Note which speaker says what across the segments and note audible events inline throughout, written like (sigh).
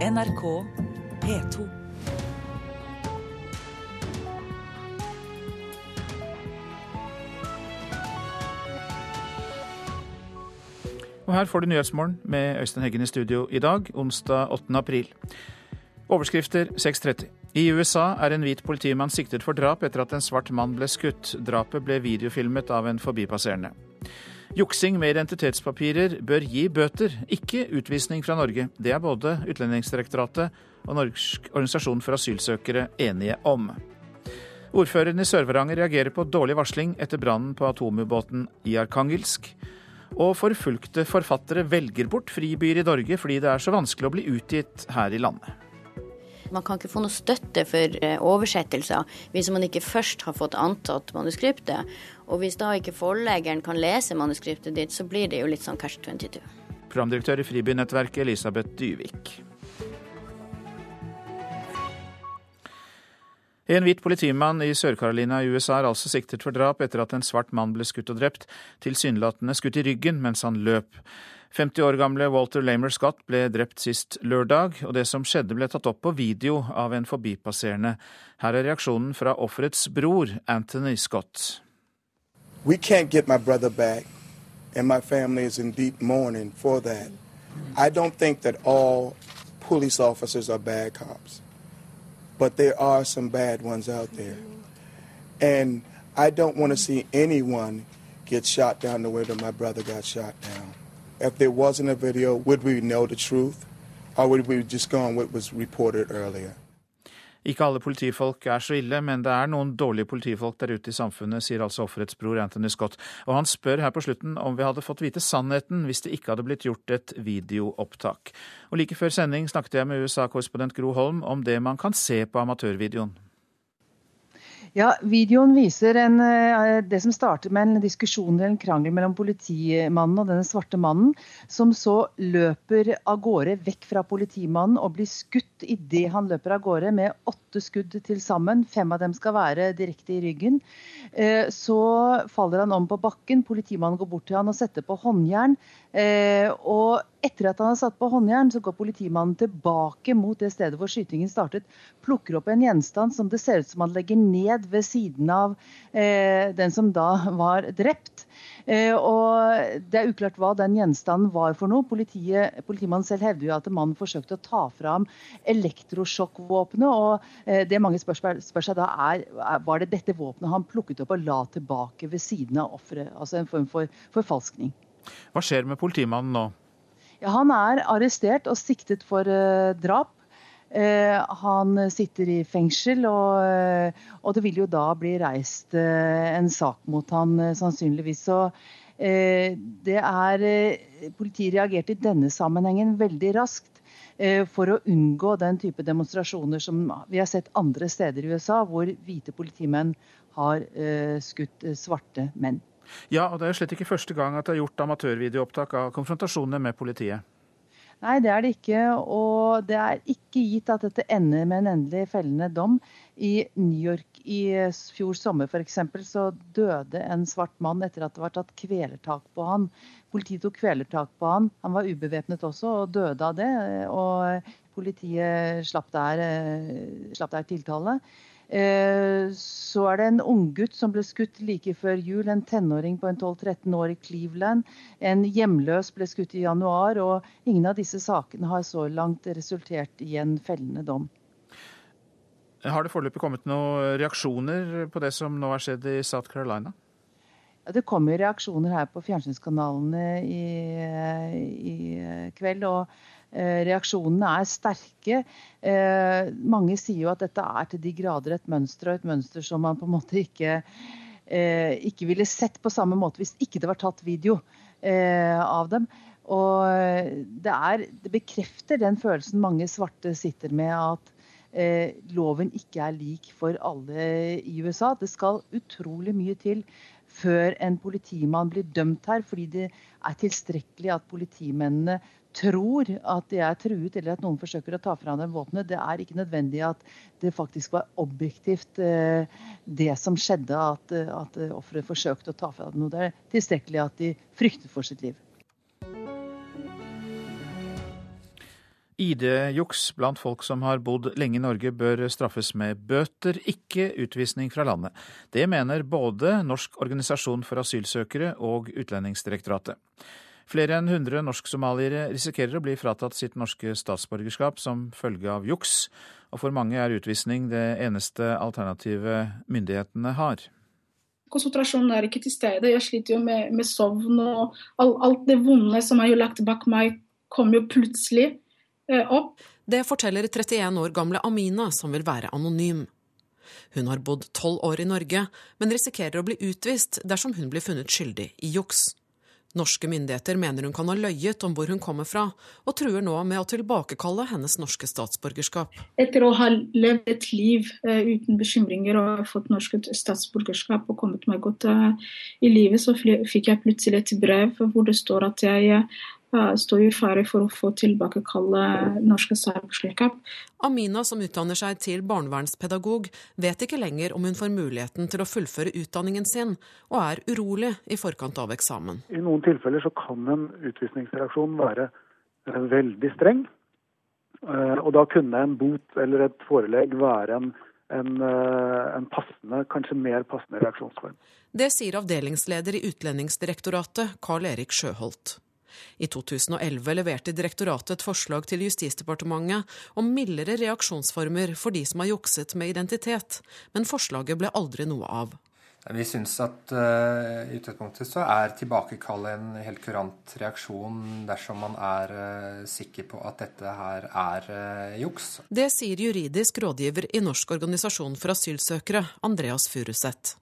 Speaker 1: NRK P2.
Speaker 2: Og her får du Nyhetsmorgen med Øystein Heggen i studio i dag, onsdag 8. april. Overskrifter 6.30. I USA er en hvit politimann siktet for drap etter at en svart mann ble skutt. Drapet ble videofilmet av en forbipasserende. Juksing med identitetspapirer bør gi bøter, ikke utvisning fra Norge. Det er både Utlendingsdirektoratet og Norsk organisasjon for asylsøkere enige om. Ordføreren i Sør-Varanger reagerer på dårlig varsling etter brannen på atomubåten i Arkangelsk. Og forfulgte forfattere velger bort fribyer i Norge fordi det er så vanskelig å bli utgitt her i landet.
Speaker 3: Man kan ikke få noe støtte for eh, oversettelser hvis man ikke først har fått antatt manuskriptet. Og hvis da ikke forleggeren kan lese manuskriptet ditt, så blir det jo litt sånn Cash 22.
Speaker 2: Programdirektør i Fribynettverket Elisabeth Dyvik. En hvit politimann i Sør-Carolina i USA er altså siktet for drap etter at en svart mann ble skutt og drept, tilsynelatende skutt i ryggen mens han løp. 50 år gamle Walter Lamer Scott ble drept sist lørdag, og det som skjedde ble tatt opp på video av en forbipasserende. Her er reaksjonen fra offerets bror, Anthony Scott.
Speaker 4: We can't get my brother back, and my family is in deep mourning for that. I don't think that all police officers are bad cops. but there are some bad ones out there. And I don't want to see anyone get shot down the way that my brother got shot down. If there wasn't a video, would we know the truth? Or would we just go on what was reported earlier?
Speaker 2: Ikke alle politifolk er så ille, men det er noen dårlige politifolk der ute i samfunnet, sier altså offerets bror Anthony Scott. Og han spør her på slutten om vi hadde fått vite sannheten hvis det ikke hadde blitt gjort et videoopptak. Og like før sending snakket jeg med USA-korrespondent Gro Holm om det man kan se på amatørvideoen.
Speaker 5: Ja, Videoen viser en, eh, det som starter med en diskusjon eller en krangel mellom politimannen og denne svarte mannen, som så løper av gårde vekk fra politimannen og blir skutt idet han løper av gårde, med åtte skudd til sammen. Fem av dem skal være direkte i ryggen. Eh, så faller han om på bakken. Politimannen går bort til han og setter på håndjern. Eh, og etter at han har satt på håndjern, så går politimannen tilbake mot det stedet hvor skytingen startet, plukker opp en gjenstand som det ser ut som han legger ned ved siden av eh, den som da var drept. Eh, og Det er uklart hva den gjenstanden var for noe. Politiet, politimannen selv hevder jo at mannen forsøkte å ta fram elektrosjokkvåpenet. og eh, Det mange spør, spør seg da er, var det dette våpenet han plukket opp og la tilbake ved siden av offeret. Altså en form for forfalskning.
Speaker 2: Hva skjer med politimannen nå?
Speaker 5: Ja, han er arrestert og siktet for uh, drap. Uh, han sitter i fengsel, og, uh, og, det vil jo da bli reist en sak mot han sannsynligvis. Så det er Politiet reagerte i denne sammenhengen veldig raskt for å unngå den type demonstrasjoner som vi har sett andre steder i USA, hvor hvite politimenn har skutt svarte menn.
Speaker 2: Ja, og det er jo slett ikke første gang at det er gjort amatørvideoopptak av konfrontasjonene med politiet.
Speaker 5: Nei, det er det ikke. Og det er ikke gitt at dette ender med en endelig fellende dom. I New York i fjor sommer f.eks. så døde en svart mann etter at det var tatt kvelertak på han. Politiet tok kvelertak på han. Han var ubevæpnet også og døde av det. Og politiet slapp der, slapp der tiltale. Eh, så er det en unggutt som ble skutt like før jul. En tenåring på en 12-13 år i Cleveland. En hjemløs ble skutt i januar. Og ingen av disse sakene har så langt resultert i en fellende dom.
Speaker 2: Har det foreløpig kommet noen reaksjoner på det som nå har skjedd i South Carolina?
Speaker 5: Ja, det kommer reaksjoner her på fjernsynskanalene i, i kveld. og reaksjonene er sterke. Eh, mange sier jo at dette er til de grader et mønster, og et mønster som man på en måte ikke, eh, ikke ville sett på samme måte hvis ikke det var tatt video av dem. Og det, er, det bekrefter den følelsen mange svarte sitter med, at Eh, loven ikke er lik for alle i USA. Det skal utrolig mye til før en politimann blir dømt her, fordi det er tilstrekkelig at politimennene tror at de er truet, eller at noen forsøker å ta fra dem våpenet. Det er ikke nødvendig at det faktisk var objektivt eh, det som skjedde, at, at offeret forsøkte å ta fra dem noe. Det er tilstrekkelig at de frykter for sitt liv.
Speaker 2: ID-juks blant folk som har bodd lenge i Norge bør straffes med bøter, ikke utvisning fra landet. Det mener både Norsk organisasjon for asylsøkere og Utlendingsdirektoratet. Flere enn 100 norsk-somaliere risikerer å bli fratatt sitt norske statsborgerskap som følge av juks, og for mange er utvisning det eneste alternativet myndighetene har.
Speaker 6: Konsentrasjonen er ikke til stede. Jeg sliter jo med, med sovn og all, alt det vonde som er jo lagt bak meg, kom jo plutselig eh, opp.
Speaker 1: Det forteller 31 år gamle Amina, som vil være anonym. Hun har bodd tolv år i Norge, men risikerer å bli utvist dersom hun blir funnet skyldig i juks. Norske myndigheter mener hun kan ha løyet om hvor hun kommer fra, og truer nå med å tilbakekalle hennes norske statsborgerskap.
Speaker 6: Etter å ha levd et liv uh, uten bekymringer og fått norsk statsborgerskap og kommet meg godt uh, i livet, så fikk jeg plutselig et brev hvor det står at jeg uh, står i fare for å få tilbakekalle norske statsborgerskap.
Speaker 1: Amina, som utdanner seg til barnevernspedagog, vet ikke lenger om hun får muligheten til å fullføre utdanningen sin, og er urolig i forkant av eksamen.
Speaker 7: I noen tilfeller så kan en utvisningsreaksjon være eh, veldig streng. Eh, og da kunne en bot eller et forelegg være en, en, eh, en passende, kanskje mer passende reaksjonsform.
Speaker 1: Det sier avdelingsleder i Utlendingsdirektoratet, Carl Erik Sjøholt. I 2011 leverte direktoratet et forslag til Justisdepartementet om mildere reaksjonsformer for de som har jukset med identitet, men forslaget ble aldri noe av.
Speaker 8: Vi syns at uh, i utgangspunktet så er tilbakekall en helt kurant reaksjon dersom man er uh, sikker på at dette her er uh, juks.
Speaker 1: Det sier juridisk rådgiver i Norsk organisasjon for asylsøkere, Andreas Furuseth.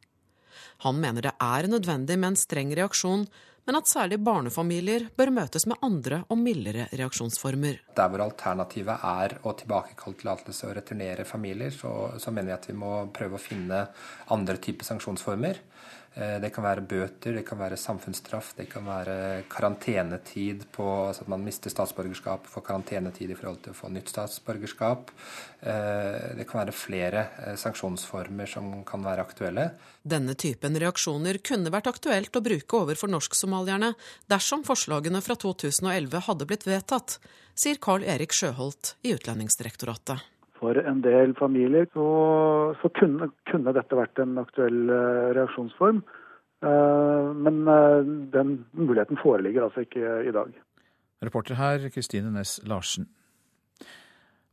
Speaker 1: Han mener det er nødvendig med en streng reaksjon, men at særlig barnefamilier bør møtes med andre og mildere reaksjonsformer.
Speaker 8: Der hvor alternativet er å tilbakekalle tillatelse og returnere familier, så, så mener jeg at vi må prøve å finne andre typer sanksjonsformer. Eh, det kan være bøter, det kan være samfunnsstraff, det kan være karantenetid på altså at man mister statsborgerskap, får karantenetid i forhold til å få nytt statsborgerskap. Eh, det kan være flere eh, sanksjonsformer som kan være aktuelle.
Speaker 1: Denne typen reaksjoner kunne vært aktuelt å bruke overfor norsk-somalierne dersom forslagene fra 2011 hadde blitt vedtatt, sier Carl Erik Sjøholt i Utlendingsdirektoratet
Speaker 7: for en del familier så, så kunne, kunne, dette vært en aktuell uh, reaksjonsform. Uh, men uh, den muligheten foreligger altså ikke i dag.
Speaker 2: Reporter her Kristine Næss Larsen.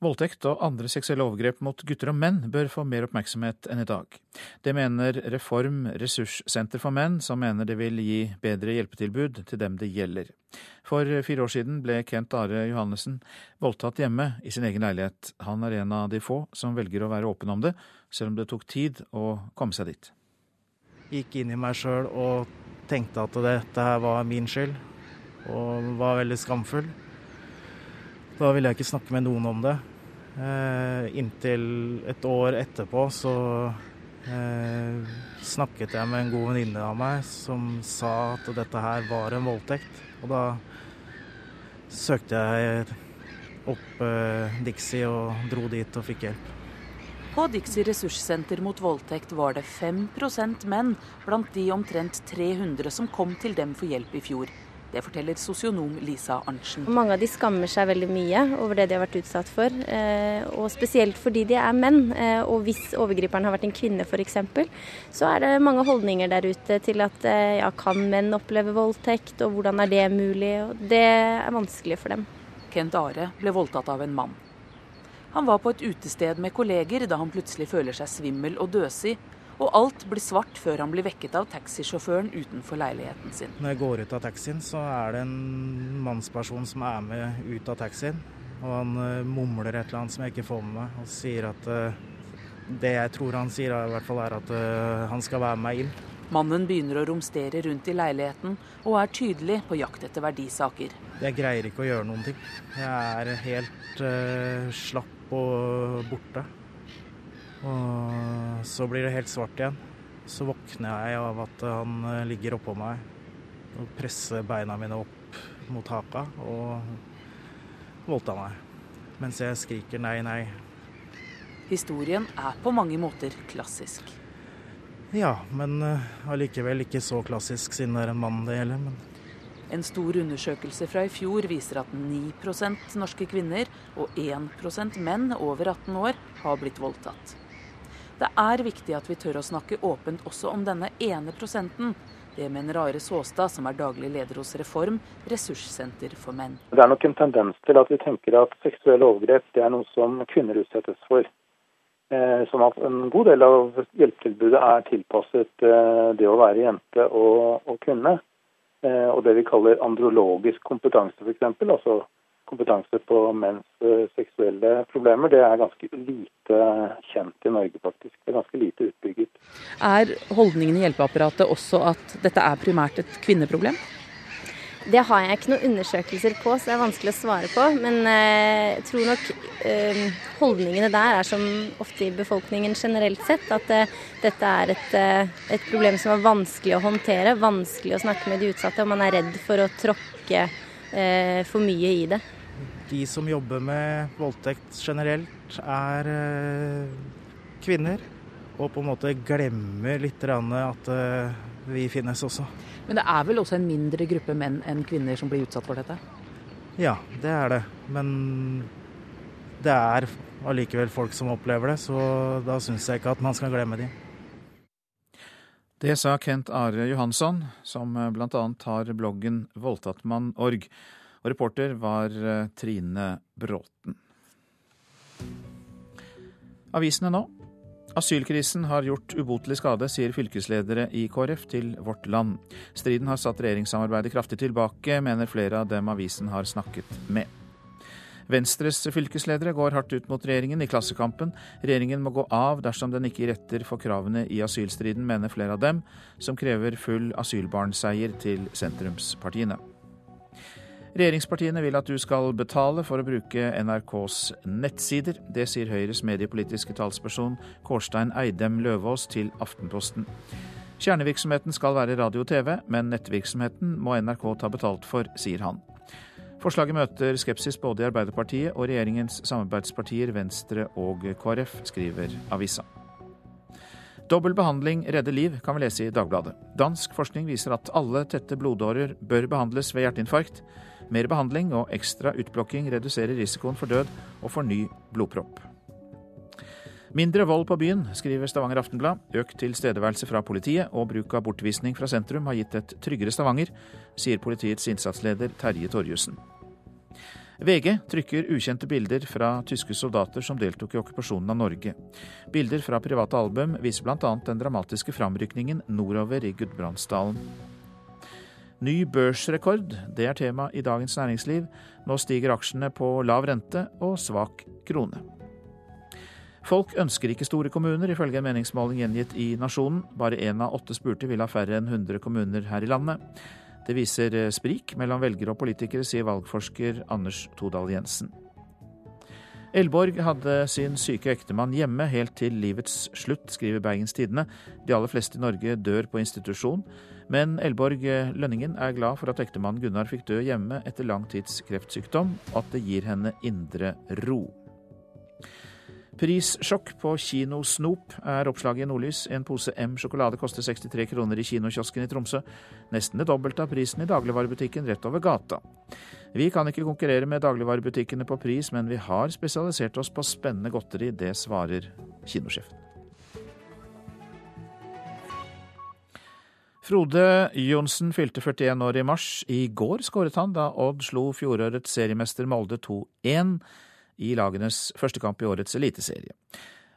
Speaker 2: Voldtekt og andre seksuelle overgrep mot gutter og menn bør få mer oppmerksomhet enn i dag. Det mener Reform ressurssenter for menn, som mener det vil gi bedre hjelpetilbud til dem det gjelder. For fire år siden ble Kent Are Johannessen voldtatt hjemme i sin egen leilighet. Han er en av de få som velger å være åpen om det, selv om det tok tid å komme seg dit.
Speaker 9: Gikk inn i meg sjøl og tenkte at dette her var min skyld, og var veldig skamfull. Da ville jeg ikke snakke med noen om det. Eh, inntil et år etterpå så eh, snakket jeg med en god venninne av meg som sa at dette her var en voldtekt. Og da søkte jeg opp eh, Dixie og dro dit og fikk hjelp.
Speaker 10: På Dixie ressurssenter mot voldtekt var det 5% menn blant de omtrent 300 som kom til dem for hjelp i fjor. Det forteller sosionom Lisa Arntzen.
Speaker 11: Mange av de skammer seg veldig mye over det de har vært utsatt for. Eh, og spesielt fordi de er menn. Eh, og hvis overgriperen har vært en kvinne f.eks., så er det mange holdninger der ute til at eh, ja, kan menn oppleve voldtekt, og hvordan er det mulig? Og det er vanskelig for dem.
Speaker 10: Kent Are ble voldtatt av en mann. Han var på et utested med kolleger da han plutselig føler seg svimmel og døsig, og alt blir svart før han blir vekket av taxisjåføren utenfor leiligheten sin.
Speaker 9: Når jeg går ut av taxien, så er det en mannsperson som er med ut av taxien. Og han uh, mumler et eller annet som jeg ikke får med meg, og sier at uh, Det jeg tror han sier, i hvert fall er at uh, han skal være med meg inn.
Speaker 10: Mannen begynner å romstere rundt i leiligheten og er tydelig på jakt etter verdisaker.
Speaker 9: Jeg greier ikke å gjøre noen ting. Jeg er helt slapp og borte. Og så blir det helt svart igjen. Så våkner jeg av at han eh, ligger oppå meg og presser beina mine opp mot haka og voldtar meg. Mens jeg skriker nei, nei.
Speaker 10: Historien er på mange måter klassisk.
Speaker 9: Ja, men eh, allikevel ikke så klassisk siden det er en mann det gjelder. Men...
Speaker 10: En stor undersøkelse fra i fjor viser at 9% norske kvinner og 1% menn over 18 år har blitt voldtatt. Det er viktig at vi tør å snakke åpent også om denne ene prosenten. Det mener Are Såstad, som er daglig leder hos Reform, ressurssenter for menn.
Speaker 7: Det er nok en tendens til at vi tenker at seksuelle overgrep er noe som kvinner utsettes for. Sånn at en god del av hjelpetilbudet er tilpasset eh, det å være jente og, og kvinne. Eh, og det vi kaller andrologisk kompetanse, f.eks. Altså kompetanse på menns seksuelle problemer, det er ganske lite kjent i Norge, faktisk. Det er ganske lite utbygget.
Speaker 10: Er holdningen i hjelpeapparatet også at dette er primært et kvinneproblem?
Speaker 11: Det har jeg ikke noen undersøkelser på, så det er vanskelig å svare på. Men eh, jeg tror nok eh, holdningene der er som ofte i befolkningen generelt sett, at eh, dette er et, et, problem som er vanskelig å håndtere, vanskelig å snakke med de utsatte, og man er redd for å tråkke for mye i det.
Speaker 12: De som jobber med voldtekt generelt, er kvinner. Og på en måte glemmer litt at vi finnes også.
Speaker 10: Men det er vel også en mindre gruppe menn enn kvinner som blir utsatt for dette?
Speaker 12: Ja, det er det. Men det er allikevel folk som opplever det, så da syns jeg ikke at man skal glemme dem.
Speaker 2: Det sa Kent Are Johansson, som bl.a. har bloggen voldtattmann.org. Og reporter var eh, Trine Bråten. Avisene nå. Asylkrisen har gjort ubotelig skade, sier fylkesledere i KrF til Vårt Land. Striden har satt regjeringssamarbeidet kraftig tilbake, mener flere av dem avisen har snakket med. Venstres fylkesledere går hardt ut mot regjeringen i Klassekampen. Regjeringen må gå av dersom den ikke retter for kravene i asylstriden, mener flere av dem, som krever full asylbarnseier til sentrumspartiene. Regjeringspartiene vil at du skal betale for å bruke NRKs nettsider. Det sier Høyres mediepolitiske talsperson Kårstein Eidem Løvaas til Aftenposten. Kjernevirksomheten skal være radio og TV, men nettvirksomheten må NRK ta betalt for, sier han. Forslaget møter skepsis både i Arbeiderpartiet og regjeringens samarbeidspartier Venstre og KrF, skriver avisa. Dobbel behandling redder liv, kan vi lese i Dagbladet. Dansk forskning viser at alle tette blodårer bør behandles ved hjerteinfarkt. Mer behandling og ekstra utblokking reduserer risikoen for død og for ny blodpropp. Mindre vold på byen, skriver Stavanger Aftenblad. Økt tilstedeværelse fra politiet og bruk av bortvisning fra sentrum har gitt et tryggere Stavanger, sier politiets innsatsleder Terje Torjussen. VG trykker ukjente bilder fra tyske soldater som deltok i okkupasjonen av Norge. Bilder fra private album viser bl.a. den dramatiske framrykningen nordover i Gudbrandsdalen. Ny børsrekord, det er tema i Dagens Næringsliv. Nå stiger aksjene på lav rente og svak krone. Folk ønsker ikke store kommuner, ifølge en meningsmåling gjengitt i Nasjonen. Bare én av åtte spurte vil ha færre enn 100 kommuner her i landet. Det viser eh, sprik mellom velgere og politikere, sier valgforsker Anders Todal Jensen. Elborg hadde sin syke ektemann hjemme helt til livets slutt, skriver Bergens Tidende. De aller fleste i Norge dør på institusjon. Men Elborg Lønningen er glad for at ektemannen Gunnar fikk dø hjemme etter lang tids kreftsykdom, og at det gir henne indre ro. Prissjokk på kinosnop er oppslaget i Nordlys. En pose M sjokolade koster 63 kroner i kinokiosken i Tromsø. Nesten det dobbelte av prisen i dagligvarebutikken rett over gata. Vi kan ikke konkurrere med dagligvarebutikkene på pris, men vi har spesialisert oss på spennende godteri. Det svarer kinosjefen. Frode Johnsen fylte 41 år i mars. I går skåret han da Odd slo fjorårets seriemester Molde 2-1 i lagenes første kamp i årets eliteserie.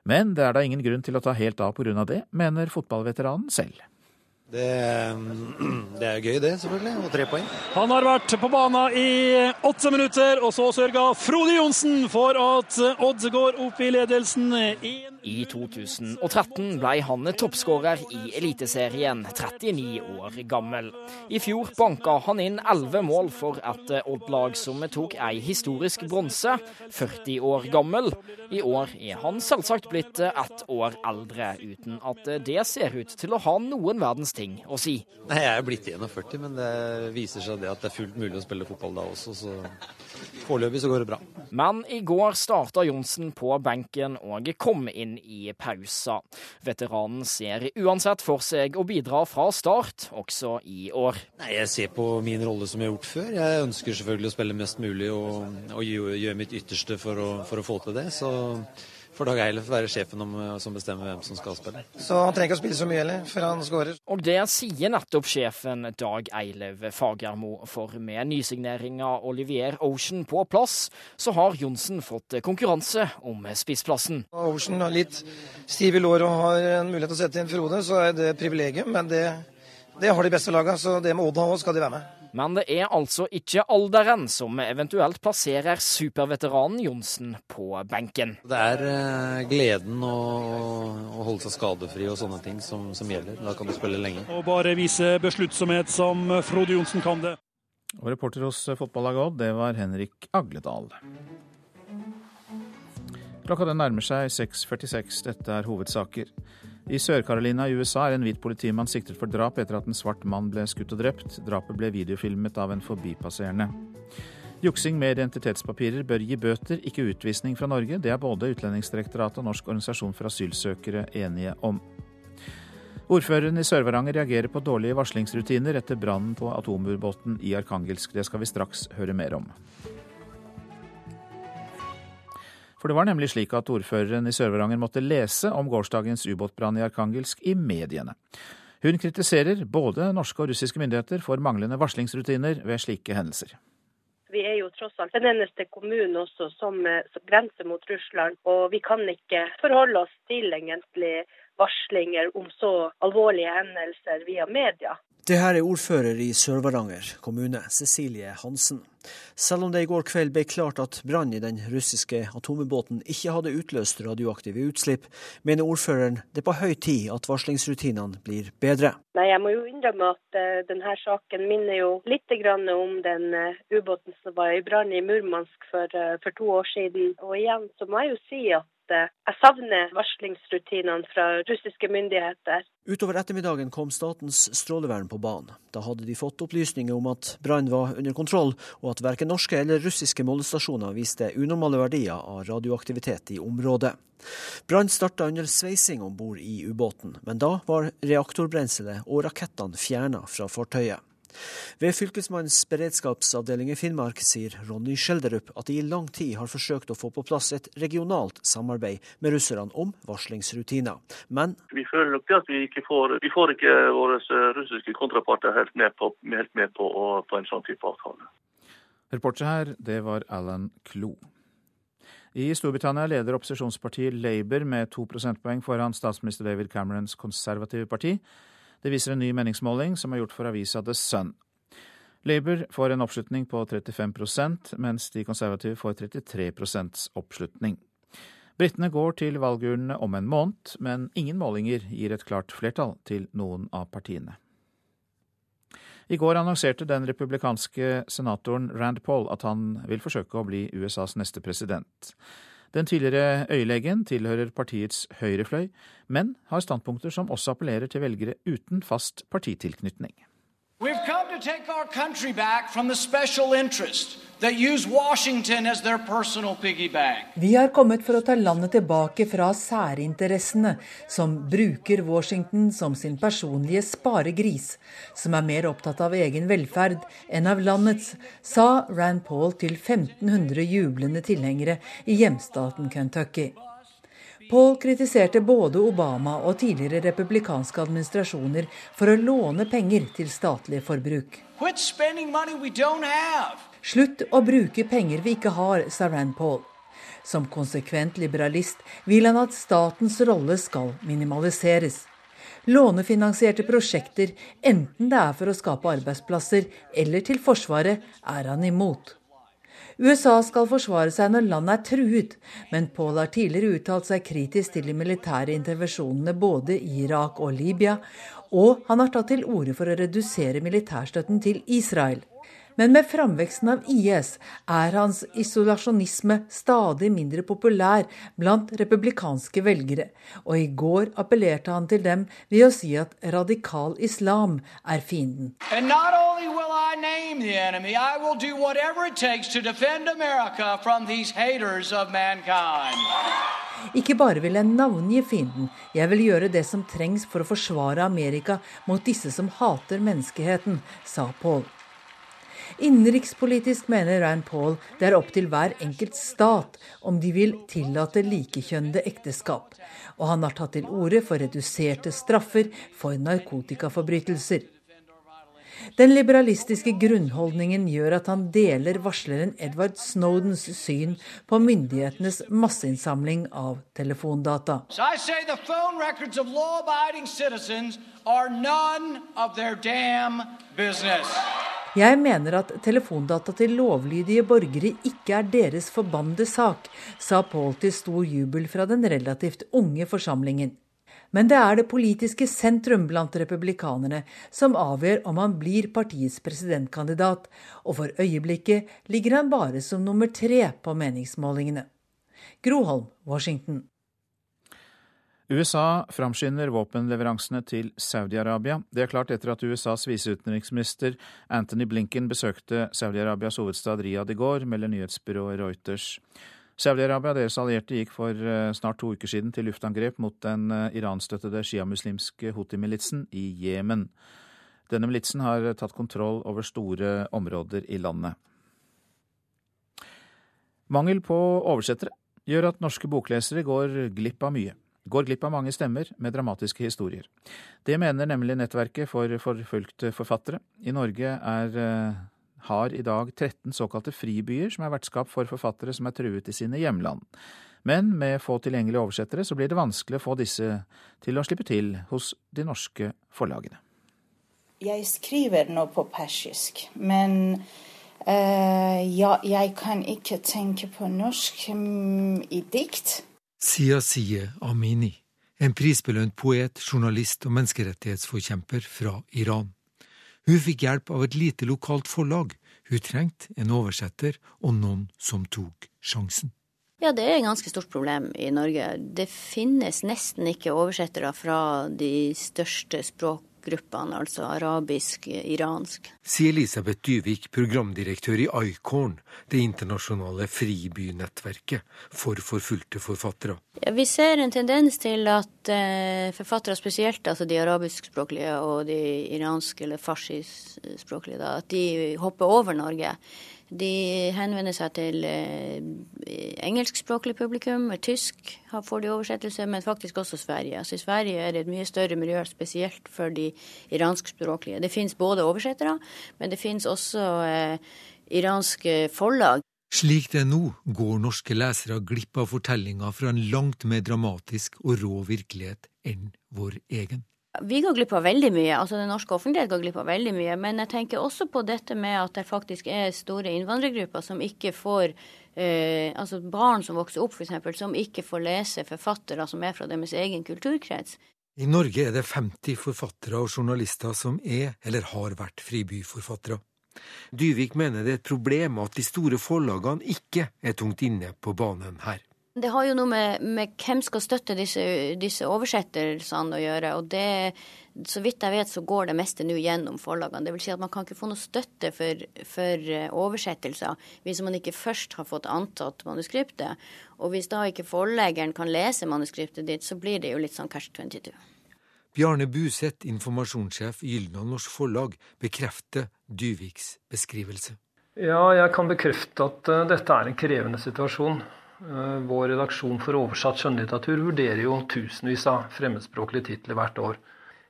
Speaker 2: Men det er da ingen grunn til å ta helt av pga. det, mener fotballveteranen selv.
Speaker 13: Det, det, er gøy, det, selvfølgelig. Og tre poeng.
Speaker 14: Han har vært på banen i åtte minutter, og så sørga Frode Johnsen for at Odd går opp i ledelsen.
Speaker 15: I 2013 ble han toppskårer i Eliteserien, 39 år gammel. I fjor banka han inn 11 mål for et Odd-lag som tok ei historisk bronse, 40 år gammel. I år er han selvsagt blitt ett år eldre, uten at det ser ut til å ha noen verdens ting å si.
Speaker 13: Nei, Jeg er blitt 41, men det viser seg det at det er fullt mulig å spille fotball da også, så foreløpig så går det bra.
Speaker 15: Men i går starta Johnsen på benken og kom inn i pausa. Veteranen ser uansett for seg å bidra fra start, også i år.
Speaker 13: Nei, Jeg ser på min rolle som jeg har gjort før. Jeg ønsker selvfølgelig å spille mest mulig og, og gjøre mitt ytterste for å, for å få til det. Så får Dag Eilef være sjefen om, som bestemmer hvem som skal spille.
Speaker 16: Så han trenger ikke å spille så mye heller, før han skårer.
Speaker 15: Og det sier nettopp sjefen Dag Eilev Fagermo. For med nysigneringa Olivier Ocean på plass, så har Johnsen fått konkurranse om spissplassen.
Speaker 16: Ocean har litt stiv i lår og har en mulighet til å sette inn Frode, så er det privilegium. Men det, det har de beste laga, så det med Odd òg skal de være med.
Speaker 15: Men det er altså ikke alderen som eventuelt plasserer superveteranen Johnsen på benken.
Speaker 13: Det er eh, gleden å, å, holde seg skadefri og sånne ting som, som, gjelder. Da kan du spille lenge.
Speaker 14: Og bare vise besluttsomhet som Frode Johnsen kan det.
Speaker 2: Og reporter hos fotballaget Odd, det var Henrik Agledal. Klokka den nærmer seg 6.46. Dette er hovedsaker. I Sør-Carolina i USA er en hvit politimann siktet for drap etter at en svart mann ble skutt og drept. Drapet ble videofilmet av en forbipasserende. Juksing med identitetspapirer bør gi bøter, ikke utvisning fra Norge. Det er både Utlendingsdirektoratet og Norsk organisasjon for asylsøkere enige om. Ordføreren i Sør-Varanger reagerer på dårlige varslingsrutiner etter brannen på atomubåten i Arkangelsk. Det skal vi straks høre mer om. For det var nemlig slik at ordføreren i Sør-Varanger måtte lese om gårsdagens ubåtbrann i Arkangelsk i mediene. Hun kritiserer både norske og russiske myndigheter for manglende varslingsrutiner ved slike hendelser.
Speaker 17: Vi er jo tross alt den eneste kommunen også som, som grenser mot Russland, og vi kan ikke forholde oss til egentlig varslinger om så alvorlige hendelser via media.
Speaker 18: Det her er ordfører i Sør-Varanger kommune, Cecilie Hansen. Selv om det i går kveld ble klart at brannen i den russiske atomubåten ikke hadde utløst radioaktive utslipp, mener ordføreren det er på høy tid at varslingsrutinene blir bedre.
Speaker 17: Nei, Jeg må jo innrømme at uh, denne saken minner jo litt om den uh, ubåten som var i brann i Murmansk for, uh, for to år siden. Og igjen så må jeg jo si at jeg savner varslingsrutinene fra russiske myndigheter.
Speaker 18: Utover ettermiddagen kom Statens strålevern på banen. Da hadde de fått opplysninger om at brannen var under kontroll, og at verken norske eller russiske målestasjoner viste unormale verdier av radioaktivitet i området. Brann starta under sveising om bord i ubåten, men da var reaktorbrenselet og rakettene fjerna fra fartøyet. Ved Fylkesmannens beredskapsavdeling i Finnmark sier Ronny Skjelderup at de i lang tid har forsøkt å få på plass et regionalt samarbeid med russerne om varslingsrutiner. Men
Speaker 19: Vi føler nok at vi ikke får, vi får ikke våre russiske kontraparter helt med på, helt med på, på en sånn type avtale.
Speaker 2: Reporter her, det var Alan Klo. I Storbritannia leder opposisjonspartiet Labour med to prosentpoeng foran statsminister David Camerons konservative parti. Det viser en ny meningsmåling som er gjort for avisa The Sun. Labour får en oppslutning på 35% mens de konservative får 33% oppslutning. Britene går til valgurnene om en måned, men ingen målinger gir et klart flertall til noen av partiene. I går annonserte den republikanske senatoren Rand Paul at han vil forsøke å bli USAs neste president. Den tidligere øyelegen tilhører partiets høyrefløy, men har standpunkter som også appellerer til velgere uten fast partitilknytning. We've come to take our country back from the special interest that use Washington as their personal piggy bank.
Speaker 20: Vi har kommet for å ta landet tilbake fra særinteressene som bruker Washington som sin personlige sparegris, som er mer opptatt av egen velferd enn av landets, sa Rand Paul til 1500 jublende tilhengere i hjemstaten Kentucky. Paul kritiserte både Obama og tidligere republikanske administrasjoner for å låne penger til statlig forbruk. Slutt å bruke penger vi ikke har, sa Rand Paul. Som konsekvent liberalist vil han at statens rolle skal minimaliseres. Lånefinansierte prosjekter, enten det er for å skape arbeidsplasser eller til Forsvaret, er han imot. USA skal forsvare seg når landet er truet, men Paul har tidligere uttalt seg kritisk til de militære intervensjonene både i Irak og Libya, og han har tatt til orde for å redusere militærstøtten til Israel. Men med framveksten av IS er hans isolasjonisme stadig mindre populær blant republikanske velgere, og i går appellerte han til dem ved å si at radikal islam er fienden. Ikke bare vil jeg navngi fienden, jeg vil gjøre det som trengs for å forsvare Amerika mot disse som hater menneskeheten, sa Paul. Innenrikspolitisk mener Rand Paul det er opp til hver enkelt stat om de vil tillate likekjønnede ekteskap, og han har tatt til orde for reduserte straffer for narkotikaforbrytelser. Den liberalistiske grunnholdningen gjør at han deler varsleren Edward Snowdens syn på myndighetenes masseinnsamling av telefondata. So jeg mener at telefondata til lovlydige borgere ikke er deres forbannede sak, sa Paul til stor jubel fra den relativt unge forsamlingen. Men det er det politiske sentrum blant republikanerne som avgjør om han blir partiets presidentkandidat, og for øyeblikket ligger han bare som nummer tre på meningsmålingene. Groholm, Washington.
Speaker 2: USA framskynder våpenleveransene til Saudi-Arabia. Det er klart etter at USAs viseutenriksminister Anthony Blinken besøkte Saudi-Arabias hovedstad Riyadh i går, melder nyhetsbyrået Reuters. Saudi-Arabia deres allierte gikk for eh, snart to uker siden til luftangrep mot den eh, iranstøttede sjiamuslimske Houthi-militsen i Jemen. Denne militsen har tatt kontroll over store områder i landet. Mangel på oversettere gjør at norske boklesere går glipp av mye går glipp av mange stemmer med dramatiske historier. Det mener nemlig Nettverket for forfulgte forfattere. I Norge er, eh, har i dag 13 såkalte fribyer som er vertskap for forfattere som er truet i sine hjemland. Men med få tilgjengelige oversettere så blir det vanskelig å få disse til å slippe til hos de norske forlagene.
Speaker 21: Jeg skriver nå på persisk, men uh, ja, jeg kan ikke tenke på norsk um, i dikt.
Speaker 22: Sia Siasie Amini, en prisbelønt poet, journalist og menneskerettighetsforkjemper fra Iran. Hun fikk hjelp av et lite lokalt forlag. Hun trengte en oversetter og noen som tok sjansen.
Speaker 3: Ja, det er et ganske stort problem i Norge. Det finnes nesten ikke oversettere fra de største språk gruppene, altså arabisk, iransk.
Speaker 22: Sier Elisabeth Dyvik, programdirektør i ICORN, det internasjonale fribynettverket for forfulgte forfattere.
Speaker 3: Ja, vi ser en tendens til at eh, forfattere, spesielt altså de arabiskspråklige og de iranske eller farsispråklige, at de hopper over Norge. De henvender seg til eh, engelskspråklig publikum. Tysk får de oversettelse, men faktisk også Sverige. Altså I Sverige er det et mye større miljø, spesielt for de iranskspråklige. Det finnes både oversettere, men det finnes også eh, iranske forlag.
Speaker 22: Slik det er nå, går norske lesere glipp av fortellinger fra en langt mer dramatisk og rå virkelighet enn vår egen.
Speaker 3: Vi går glipp av veldig mye, altså den norske offentlighet går glipp av veldig mye. Men jeg tenker også på dette med at det faktisk er store innvandrergrupper som ikke får eh, Altså barn som vokser opp, f.eks., som ikke får lese forfattere som er fra deres egen kulturkrets.
Speaker 22: I Norge er det 50 forfattere og journalister som er eller har vært fribyforfattere. Dyvik mener det er et problem at de store forlagene ikke er tungt inne på banen her.
Speaker 3: Det har jo noe med, med hvem skal støtte disse, disse, oversettelsene å gjøre. og det, Så vidt jeg vet så går det meste nå gjennom forlagene. Det vil si at man kan ikke få noe støtte for, for eh, oversettelser hvis man ikke først har fått antatt manuskriptet. Og hvis da ikke forleggeren kan lese manuskriptet ditt, så blir det jo litt sånn cash 22.
Speaker 22: Bjarne Buseth, informasjonssjef i Gylna Norsk Forlag, bekrefter Dyviks beskrivelse.
Speaker 23: Ja, jeg kan bekrefte at uh, dette er en krevende situasjon. Eh, vår redaksjon for oversatt skjønnlitteratur vurderer jo tusenvis av fremmedspråklige titler hvert år.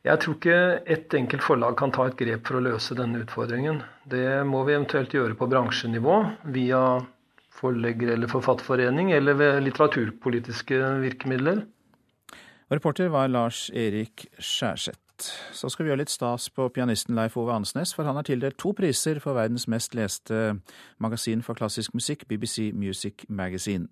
Speaker 23: Jeg tror ikke ett enkelt forlag kan ta et grep for å løse denne utfordringen. Det må vi eventuelt gjøre på bransjenivå, via forlegger eller forfatterforening, eller ved litteraturpolitiske virkemidler.
Speaker 2: Reporter var Lars Erik Skjærseth. Så skal vi gjøre litt stas på pianisten Leif Ove Ansnes, for han har tildelt to priser for verdens mest leste magasin for klassisk musikk, BBC Music Magazine.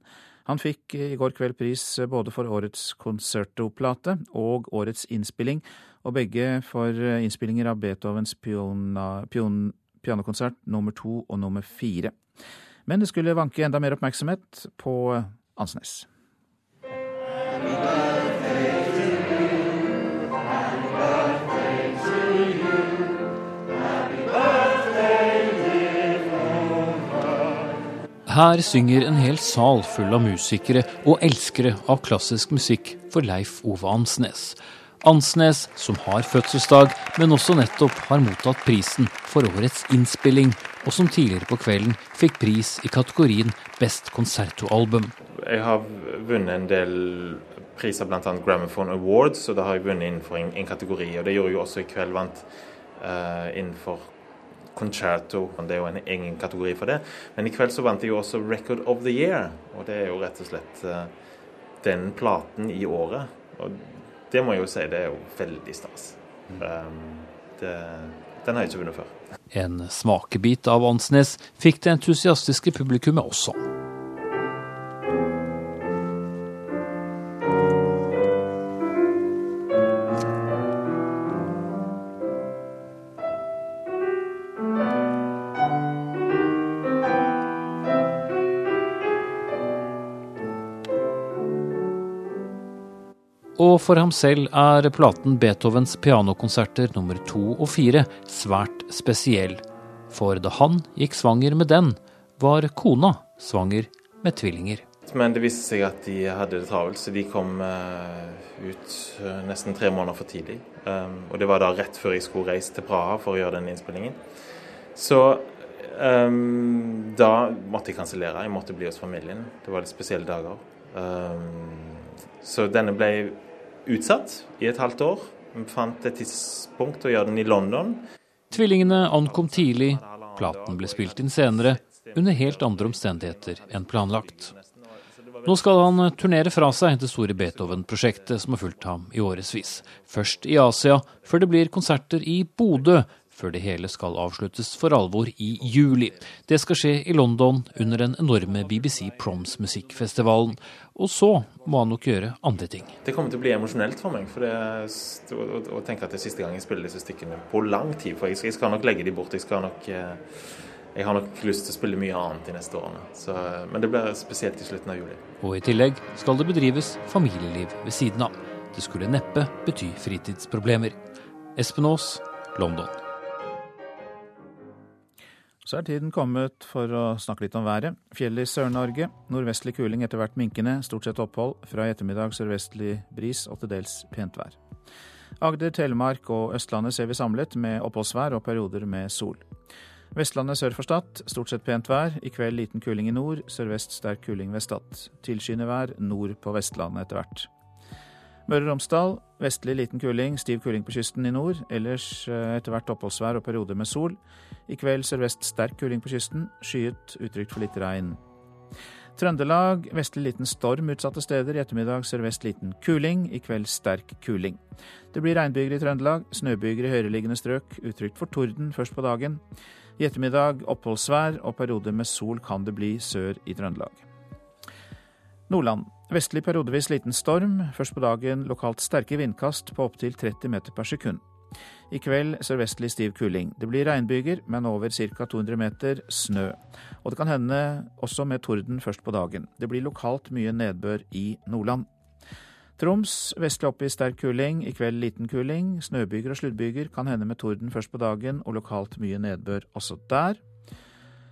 Speaker 2: Han fikk i går kveld pris både for årets concerto-plate og årets innspilling, og begge for innspillinger av Beethovens piona, pion, pianokonsert nummer to og nummer fire. Men det skulle vanke enda mer oppmerksomhet på Ansnes.
Speaker 24: Her synger en hel sal full av musikere og elskere av klassisk musikk for Leif Ove Ansnes. Ansnes, som har fødselsdag, men også nettopp har mottatt prisen for årets innspilling, og som tidligere på kvelden fikk pris i kategorien Best konsertoalbum.
Speaker 25: Jeg har vunnet en del priser, bl.a. Gramophone Awards, og da har jeg vunnet innenfor en, kategori. Og det gjorde jeg også i kveld, vant uh, innenfor concerto. Det er jo en egen kategori for det. Men i kveld så vant jeg jo også Record of the Year, og det er jo rett og slett uh, den platen i året. Og det må jeg jo si, det er jo veldig stas. Mm. det, den har jeg ikke vunnet før.
Speaker 24: En smakebit av Ansnes fikk det entusiastiske publikummet også. Og for ham selv er platen Beethovens pianokonserter nummer to og fire svært spesiell. For da han gikk svanger med den, var kona svanger med tvillinger.
Speaker 25: Men det viste seg at de hadde det travelt, så de kom uh, ut uh, nesten tre måneder for tidlig. Um, og det var da rett før jeg skulle reise til Praha for å gjøre den innspillingen. Så um, da måtte jeg kansellere. Jeg måtte bli hos familien. Det var litt spesielle dager. Um, så denne ble utsatt i et halvt år. Vi fant et tidspunkt å gjøre den i London.
Speaker 24: Tvillingene ankom tidlig. Platen ble spilt inn senere, under helt andre omstendigheter enn planlagt. Nå skal han turnere fra seg det store Beethoven-prosjektet som har fulgt ham i årevis. Først i Asia, før det blir konserter i Bodø, før det hele skal avsluttes for alvor i juli. Det skal skje i London under den enorme BBC Proms musikkfestivalen. Og så må han nok gjøre andre ting.
Speaker 25: Det kommer til å bli emosjonelt for meg. for det, å, tenke at det er siste gang jeg spiller disse stykkene på lang tid. For jeg skal, jeg skal nok legge de bort. Jeg, skal nok, eh, jeg har nok lyst til å spille mye annet de neste årene. Så, men det blir spesielt i slutten av juli.
Speaker 24: Og i tillegg skal det bedrives familieliv ved siden av. Det skulle neppe bety fritidsproblemer. Espen Aas, London.
Speaker 2: Så er tiden kommet for å snakke litt om været. Fjellet i Sør-Norge. Nordvestlig kuling, etter hvert minkende. Stort sett opphold. Fra i ettermiddag sørvestlig bris og til dels pent vær. Agder, Telemark og Østlandet ser vi samlet, med oppholdsvær og perioder med sol. Vestlandet sør for Stad, stort sett pent vær. I kveld liten kuling i nord, sørvest sterk kuling ved Stad. Tilskyende vær nord på Vestlandet etter hvert. Møre og Romsdal vestlig liten kuling, stiv kuling på kysten i nord. Ellers eh, etter hvert oppholdsvær og perioder med sol. I kveld sørvest sterk kuling på kysten, skyet, utrygt for litt regn. Trøndelag vestlig liten storm utsatte steder. I ettermiddag sørvest liten kuling. I kveld sterk kuling. Det blir regnbyger i Trøndelag, snøbyger i høyereliggende strøk. Utrygt for torden først på dagen. I ettermiddag oppholdsvær og perioder med sol kan det bli sør i Trøndelag. Nordland. Vestlig periodevis liten storm. Først på dagen lokalt sterke vindkast på opptil 30 meter per sekund. I kveld sørvestlig stiv kuling. Det blir regnbyger, men over ca. 200 meter snø. Og det kan hende også med torden først på dagen. Det blir lokalt mye nedbør i Nordland. Troms vestlig opp i sterk kuling, i kveld liten kuling. Snøbyger og sluddbyger kan hende med torden først på dagen, og lokalt mye nedbør også der.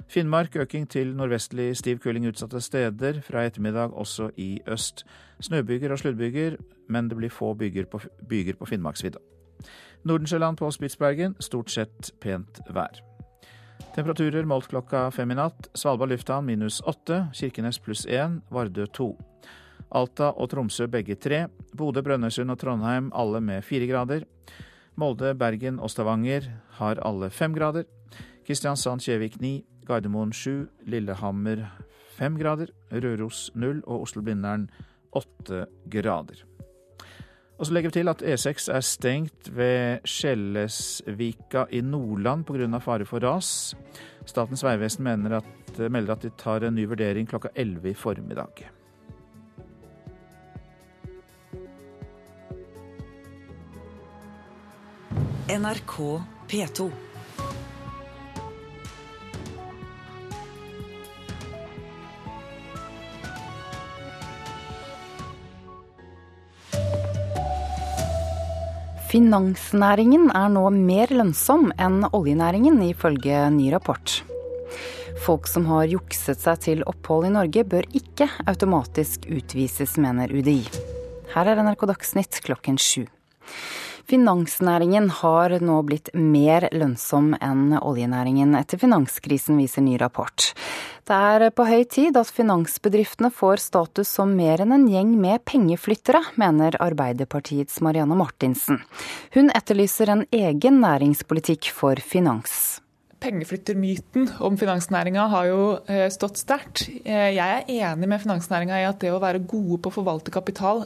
Speaker 2: Finnmark øking til nordvestlig stiv kuling utsatte steder, fra ettermiddag også i øst. Snøbyger og sluddbyger, men det blir få byger på, på Finnmarksvidda. Nordensjøland på Spitsbergen stort sett pent vær. Temperaturer målt klokka fem i natt. Svalbard lufthavn minus åtte, Kirkenes pluss én, Vardø to. Alta og Tromsø begge tre. Bodø, Brønnøysund og Trondheim alle med fire grader. Molde, Bergen og Stavanger har alle fem grader. Kristiansand, Kjevik ni. Gardermoen sju. Lillehammer fem grader, Røros null og Oslo-Blindern åtte grader. Og så legger vi til at E6 er stengt ved Skjellesvika i Nordland pga. fare for ras. Statens vegvesen melder at de tar en ny vurdering klokka 11 i formiddag.
Speaker 26: NRK P2. Finansnæringen er nå mer lønnsom enn oljenæringen, ifølge ny rapport.
Speaker 27: Folk som har jukset seg til opphold i Norge, bør ikke automatisk utvises, mener UDI. Her er NRK Dagsnytt klokken sju. Finansnæringen har nå blitt mer lønnsom enn oljenæringen etter finanskrisen, viser ny rapport. Det er på høy tid at finansbedriftene får status som mer enn en gjeng med pengeflyttere, mener Arbeiderpartiets Marianne Martinsen. Hun etterlyser en egen næringspolitikk for finans.
Speaker 28: Pengeflyttermyten om finansnæringa har jo eh, stått sterkt. Eh, jeg er enig med finansnæringa i at det å være gode på å forvalte kapital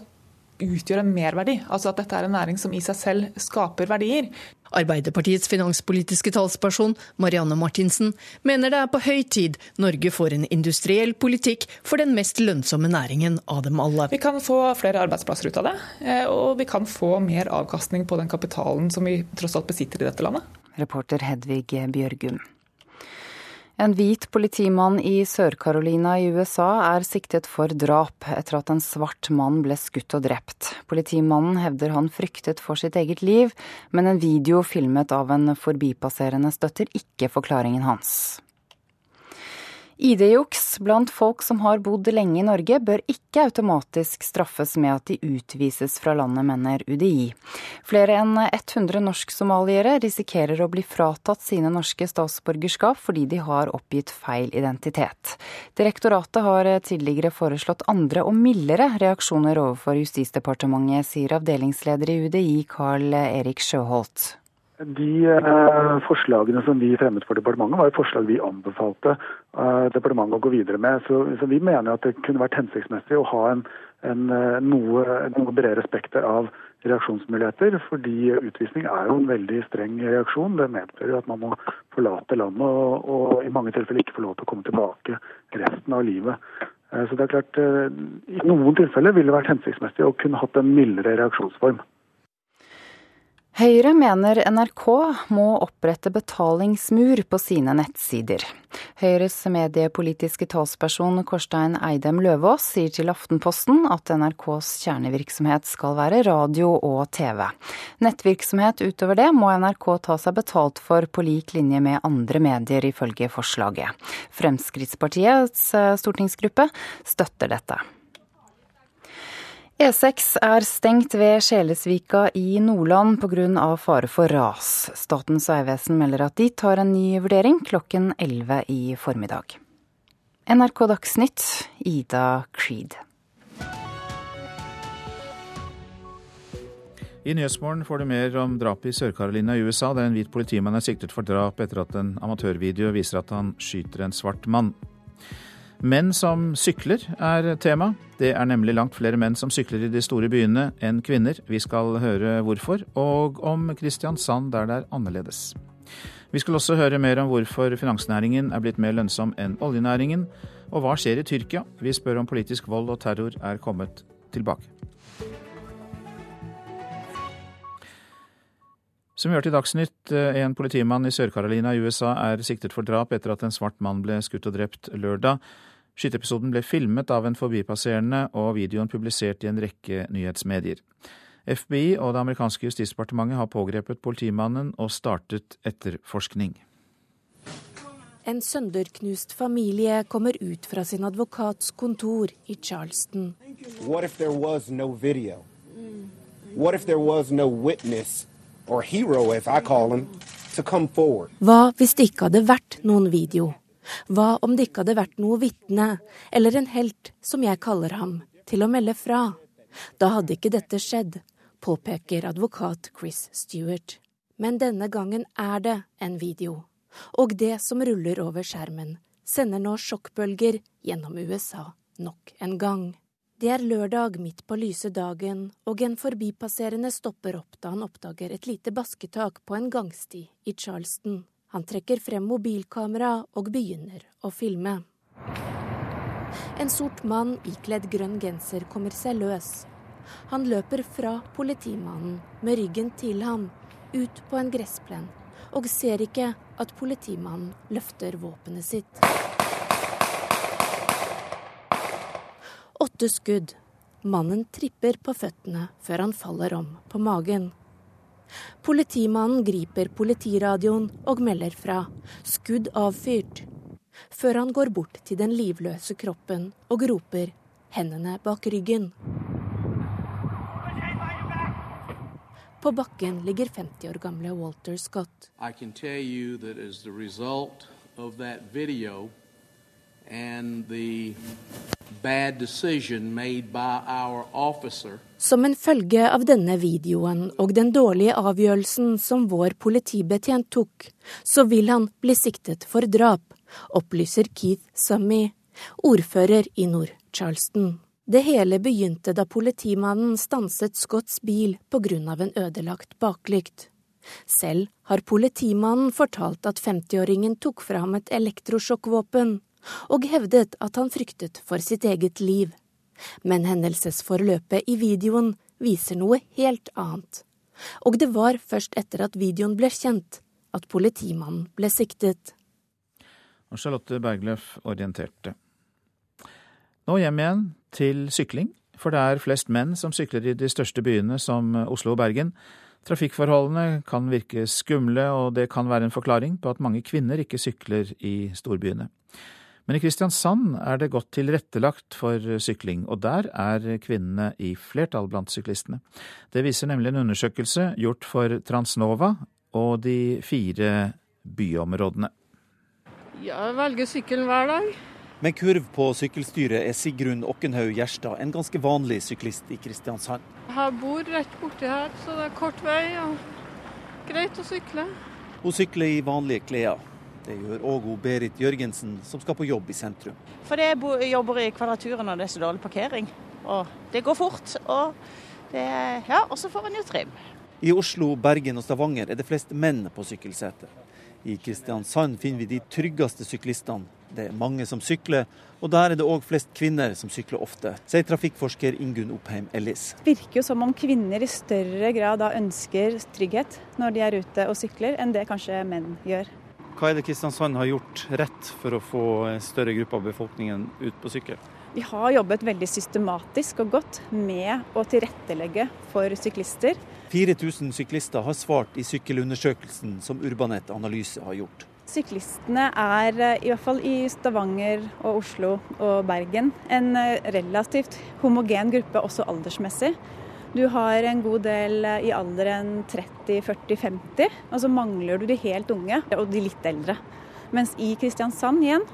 Speaker 28: utgjør en merverdi. Altså at dette er en næring som i seg selv skaper verdier.
Speaker 29: Arbeiderpartiets finanspolitiske talsperson Marianne Martinsen mener det er på høy tid Norge får en industriell politikk for den mest lønnsomme næringen av dem alle.
Speaker 28: Vi kan få flere arbeidsplasser ut av det, eh, og vi kan få mer avkastning på den kapitalen som vi tross alt besitter i dette landet.
Speaker 27: Reporter Hedvig Bjørgum. En hvit politimann i Sør-Carolina i USA er siktet for drap etter at en svart mann ble skutt og drept. Politimannen hevder han fryktet for sitt eget liv, men en video filmet av en forbipasserende støtter ikke forklaringen hans. ID-juks blant folk som har bodd lenge i Norge, bør ikke automatisk straffes med at de utvises fra landet, mener UDI. Flere enn 100 norsk-somaliere risikerer å bli fratatt sine norske statsborgerskap fordi de har oppgitt feil identitet. Direktoratet har tidligere foreslått andre og mildere reaksjoner overfor Justisdepartementet, sier avdelingsleder i UDI Carl Erik Sjøholt.
Speaker 7: De eh, forslagene som vi fremmet for departementet, var jo forslag vi anbefalte eh, departementet å gå videre med. Så, så, vi mener at det kunne vært hensiktsmessig å ha en, en eh, noe, noe, bredere spekter av reaksjonsmuligheter. Fordi utvisning er jo en veldig streng reaksjon. Det medfører at man må forlate landet og, og i mange tilfeller ikke få lov til å komme tilbake resten av livet. Eh, så det er klart, eh, I noen tilfeller ville det vært hensiktsmessig å kunne hatt en mildere reaksjonsform.
Speaker 27: Høyre mener NRK må opprette betalingsmur på sine nettsider. Høyres mediepolitiske talsperson Korstein Eidem Løvaas sier til Aftenposten at NRKs kjernevirksomhet skal være radio og TV. Nettvirksomhet utover det må NRK ta seg betalt for på lik linje med andre medier, ifølge forslaget. Fremskrittspartiets stortingsgruppe støtter dette. E6 er stengt ved Sjelesvika i Nordland pga. fare for ras. Statens vegvesen melder at de tar en ny vurdering klokken 11 i formiddag. NRK Dagsnytt, Ida Creed.
Speaker 2: I Nyhetsmorgen får du mer om drapet i Sør-Carolina i USA, der en hvit politimann er siktet for drap etter at en amatørvideo viser at han skyter en svart mann. Menn som sykler er tema. Det er nemlig langt flere menn som sykler i de store byene enn kvinner. Vi skal høre hvorfor, og om Kristiansand der det er annerledes. Vi skal også høre mer om hvorfor finansnæringen er blitt mer lønnsom enn oljenæringen, og hva skjer i Tyrkia? Vi spør om politisk vold og terror er kommet tilbake. Som vi hørte i Dagsnytt, en politimann i Sør-Carolina i USA er siktet for drap etter at en svart mann ble skutt og drept lørdag. Skyteepisoden ble filmet av en forbipasserende og videoen publisert i en rekke nyhetsmedier. FBI og det amerikanske justisdepartementet har pågrepet politimannen og startet etterforskning.
Speaker 30: En sønderknust familie kommer ut fra sin advokats kontor i Charleston. What if there was no video? What if there was no witness, or hero as I call him, to come forward? Hva hvis det ikke hadde vært noen video? Hva om det ikke hadde vært noe vitne, eller en helt, som jeg kaller ham, til å melde fra? Da hadde ikke dette skjedd, påpeker advokat Chris Stewart. Men denne gangen er det en video, og det som ruller over skjermen, sender nå sjokkbølger gjennom USA nok en gang. Det er lørdag midt på lyse dagen, og en forbipasserende stopper opp da han oppdager et lite basketak på en gangsti i Charleston. Han trekker frem mobilkamera og begynner å filme. En sort mann ikledd grønn genser kommer seg løs. Han løper fra politimannen med ryggen til ham, ut på en gressplen, og ser ikke at politimannen løfter våpenet sitt. Åtte skudd. Mannen tripper på føttene før han faller om på magen. Politimannen griper politiradioen og melder fra. Skudd avfyrt. før han går bort til den livløse kroppen og roper, hendene bak ryggen. På bakken ligger 50 år gamle Walter Scott.
Speaker 31: Video and the bad decision made by our officer
Speaker 30: Som en følge av denne videoen og den dårlige avgjørelsen som vår politibetjent tok, så vil han bli siktet for drap, opplyser Keith Summy, ordfører i Nord-Charleston. Det hele begynte da politimannen stanset Scotts bil pga. en ødelagt baklykt. Selv har politimannen fortalt at 50-åringen tok fra et elektrosjokkvåpen, og hevdet at han fryktet for sitt eget liv. Men hendelsesforløpet i videoen viser noe helt annet. Og det var først etter at videoen ble kjent, at politimannen ble siktet.
Speaker 2: Og Charlotte Bergløf orienterte. Nå hjem igjen til sykling, for det er flest menn som sykler i de største byene som Oslo og Bergen. Trafikkforholdene kan virke skumle, og det kan være en forklaring på at mange kvinner ikke sykler i storbyene. Men i Kristiansand er det godt tilrettelagt for sykling, og der er kvinnene i flertall blant syklistene. Det viser nemlig en undersøkelse gjort for Transnova og de fire byområdene.
Speaker 32: Jeg velger sykkelen hver dag.
Speaker 33: Med kurv på sykkelstyret er Sigrun Okkenhaug Gjerstad en ganske vanlig syklist i Kristiansand.
Speaker 32: Jeg bor rett borti her, så det er kort vei og greit å sykle.
Speaker 33: Hun sykler i vanlige klær. Det gjør òg Berit Jørgensen, som skal på jobb i sentrum.
Speaker 34: For jeg jobber i Kvadraturen og det er så dårlig parkering. Og det går fort. Og det, ja, så får en jo trim.
Speaker 33: I Oslo, Bergen og Stavanger er det flest menn på sykkelsetet. I Kristiansand finner vi de tryggeste syklistene. Det er mange som sykler, og der er det òg flest kvinner som sykler ofte, sier trafikkforsker Ingunn Oppheim Ellis.
Speaker 35: Det virker jo som om kvinner i større grad da ønsker trygghet når de er ute og sykler, enn det kanskje menn gjør.
Speaker 33: Hva er det Kristiansand har gjort rett for å få større gruppe av befolkningen ut på sykkel?
Speaker 35: Vi har jobbet veldig systematisk og godt med å tilrettelegge for syklister.
Speaker 33: 4000 syklister har svart i sykkelundersøkelsen som Urbanet Analyse har gjort.
Speaker 35: Syklistene er, i hvert fall i Stavanger og Oslo og Bergen, en relativt homogen gruppe også aldersmessig. Du har en god del i alderen 30, 40, 50, og så mangler du de helt unge og de litt eldre. Mens i Kristiansand igjen,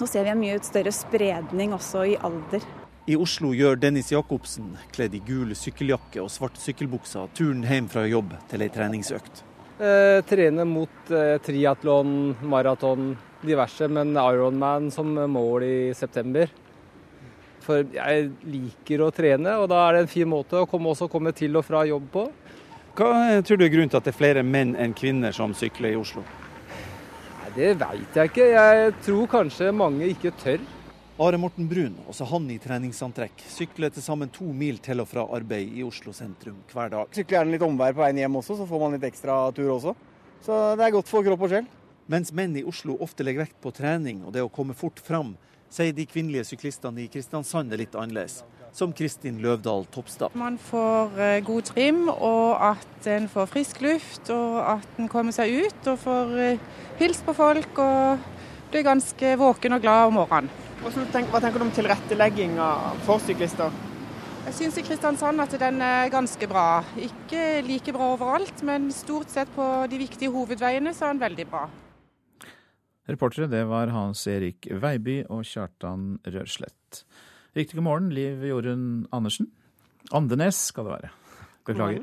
Speaker 35: så ser vi en mye større spredning også i alder.
Speaker 33: I Oslo gjør Dennis Jacobsen, kledd i gul sykkeljakke og svart sykkelbuksa, turen hjem fra jobb til ei treningsøkt.
Speaker 36: Eh, trene mot eh, triatlon, maraton, diverse, men Ironman som mål i september. For jeg liker å trene, og da er det en fin måte å komme, også komme til og fra jobb på.
Speaker 33: Hva tror du er grunnen til at det er flere menn enn kvinner som sykler i Oslo?
Speaker 36: Nei, Det veit jeg ikke. Jeg tror kanskje mange ikke tør.
Speaker 33: Are Morten Brun, også han i treningsantrekk, sykler til sammen to mil til og fra arbeid i Oslo sentrum hver dag.
Speaker 37: Sykler gjerne litt omvær på veien hjem også, så får man litt ekstra tur også. Så det er godt for kropp og sjel.
Speaker 33: Mens menn i Oslo ofte legger vekt på trening og det å komme fort fram, sier de kvinnelige syklistene i Kristiansand er litt annerledes. Som Kristin Løvdahl Topstad.
Speaker 38: Man får eh, god trim, og at en får frisk luft, og at en kommer seg ut og får eh, hilst på folk og blir ganske våken og glad om morgenen.
Speaker 37: Hva tenker du om tilrettelegginga for syklister?
Speaker 38: Jeg syns i Kristiansand at den er ganske bra. Ikke like bra overalt, men stort sett på de viktige hovedveiene så er den veldig bra.
Speaker 2: Reportere det var Hans Erik Veiby og Kjartan Rørslett. Riktig god morgen, Liv Jorunn Andersen. Andenes skal det være. Beklager.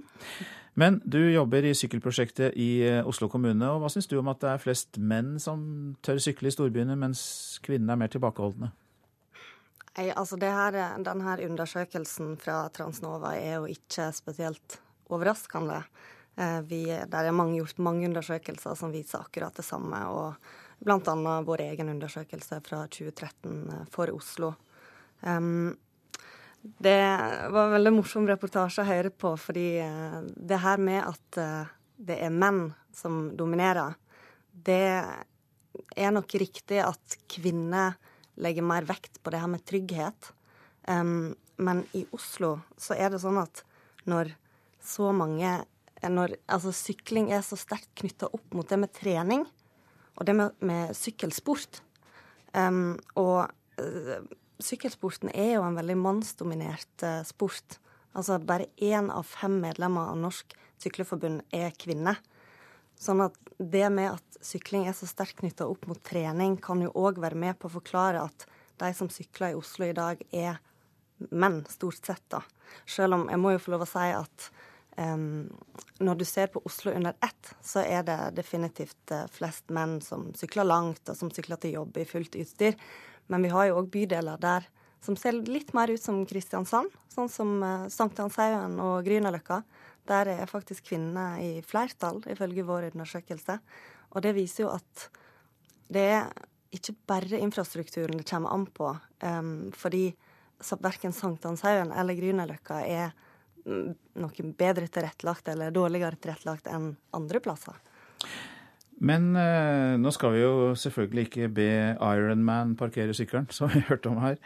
Speaker 2: Men du jobber i sykkelprosjektet i eh, Oslo kommune, og hva syns du om at det er flest menn som tør sykle i storbyene, mens kvinnene er mer tilbakeholdne?
Speaker 39: Nei, altså her, denne undersøkelsen fra Transnova er jo ikke spesielt overraskende. Eh, vi, der er mange, gjort mange undersøkelser som viser akkurat det samme. og Bl.a. vår egen undersøkelse fra 2013 eh, for Oslo. Um, det var en veldig morsom reportasje å høre på, fordi uh, det her med at uh, det er menn som dominerer, det er nok riktig at kvinner legger mer vekt på det her med trygghet. Um, men i Oslo så er det sånn at når så mange når, Altså sykling er så sterkt knytta opp mot det med trening, og det med, med sykkelsport, Um, og uh, sykkelsporten er jo en veldig mannsdominert uh, sport. Altså bare én av fem medlemmer av Norsk Sykleforbund er kvinner. Sånn at det med at sykling er så sterkt knytta opp mot trening, kan jo òg være med på å forklare at de som sykler i Oslo i dag, er menn, stort sett. da. Selv om jeg må jo få lov å si at når du ser på Oslo under ett, så er det definitivt uh, flest menn som sykler langt, og som sykler til jobb i fullt utstyr. Men vi har jo òg bydeler der som ser litt mer ut som Kristiansand, sånn som uh, Sankthanshaugen og Grünerløkka. Der er faktisk kvinner i flertall, ifølge vår undersøkelse. Og det viser jo at det er ikke bare infrastrukturen det kommer an på, um, fordi verken Sankthanshaugen eller Grünerløkka er noe bedre tilrettelagt eller dårligere tilrettelagt enn andre plasser.
Speaker 2: Men eh, nå skal vi jo selvfølgelig ikke be Ironman parkere sykkelen, (laughs) som vi hørte om her.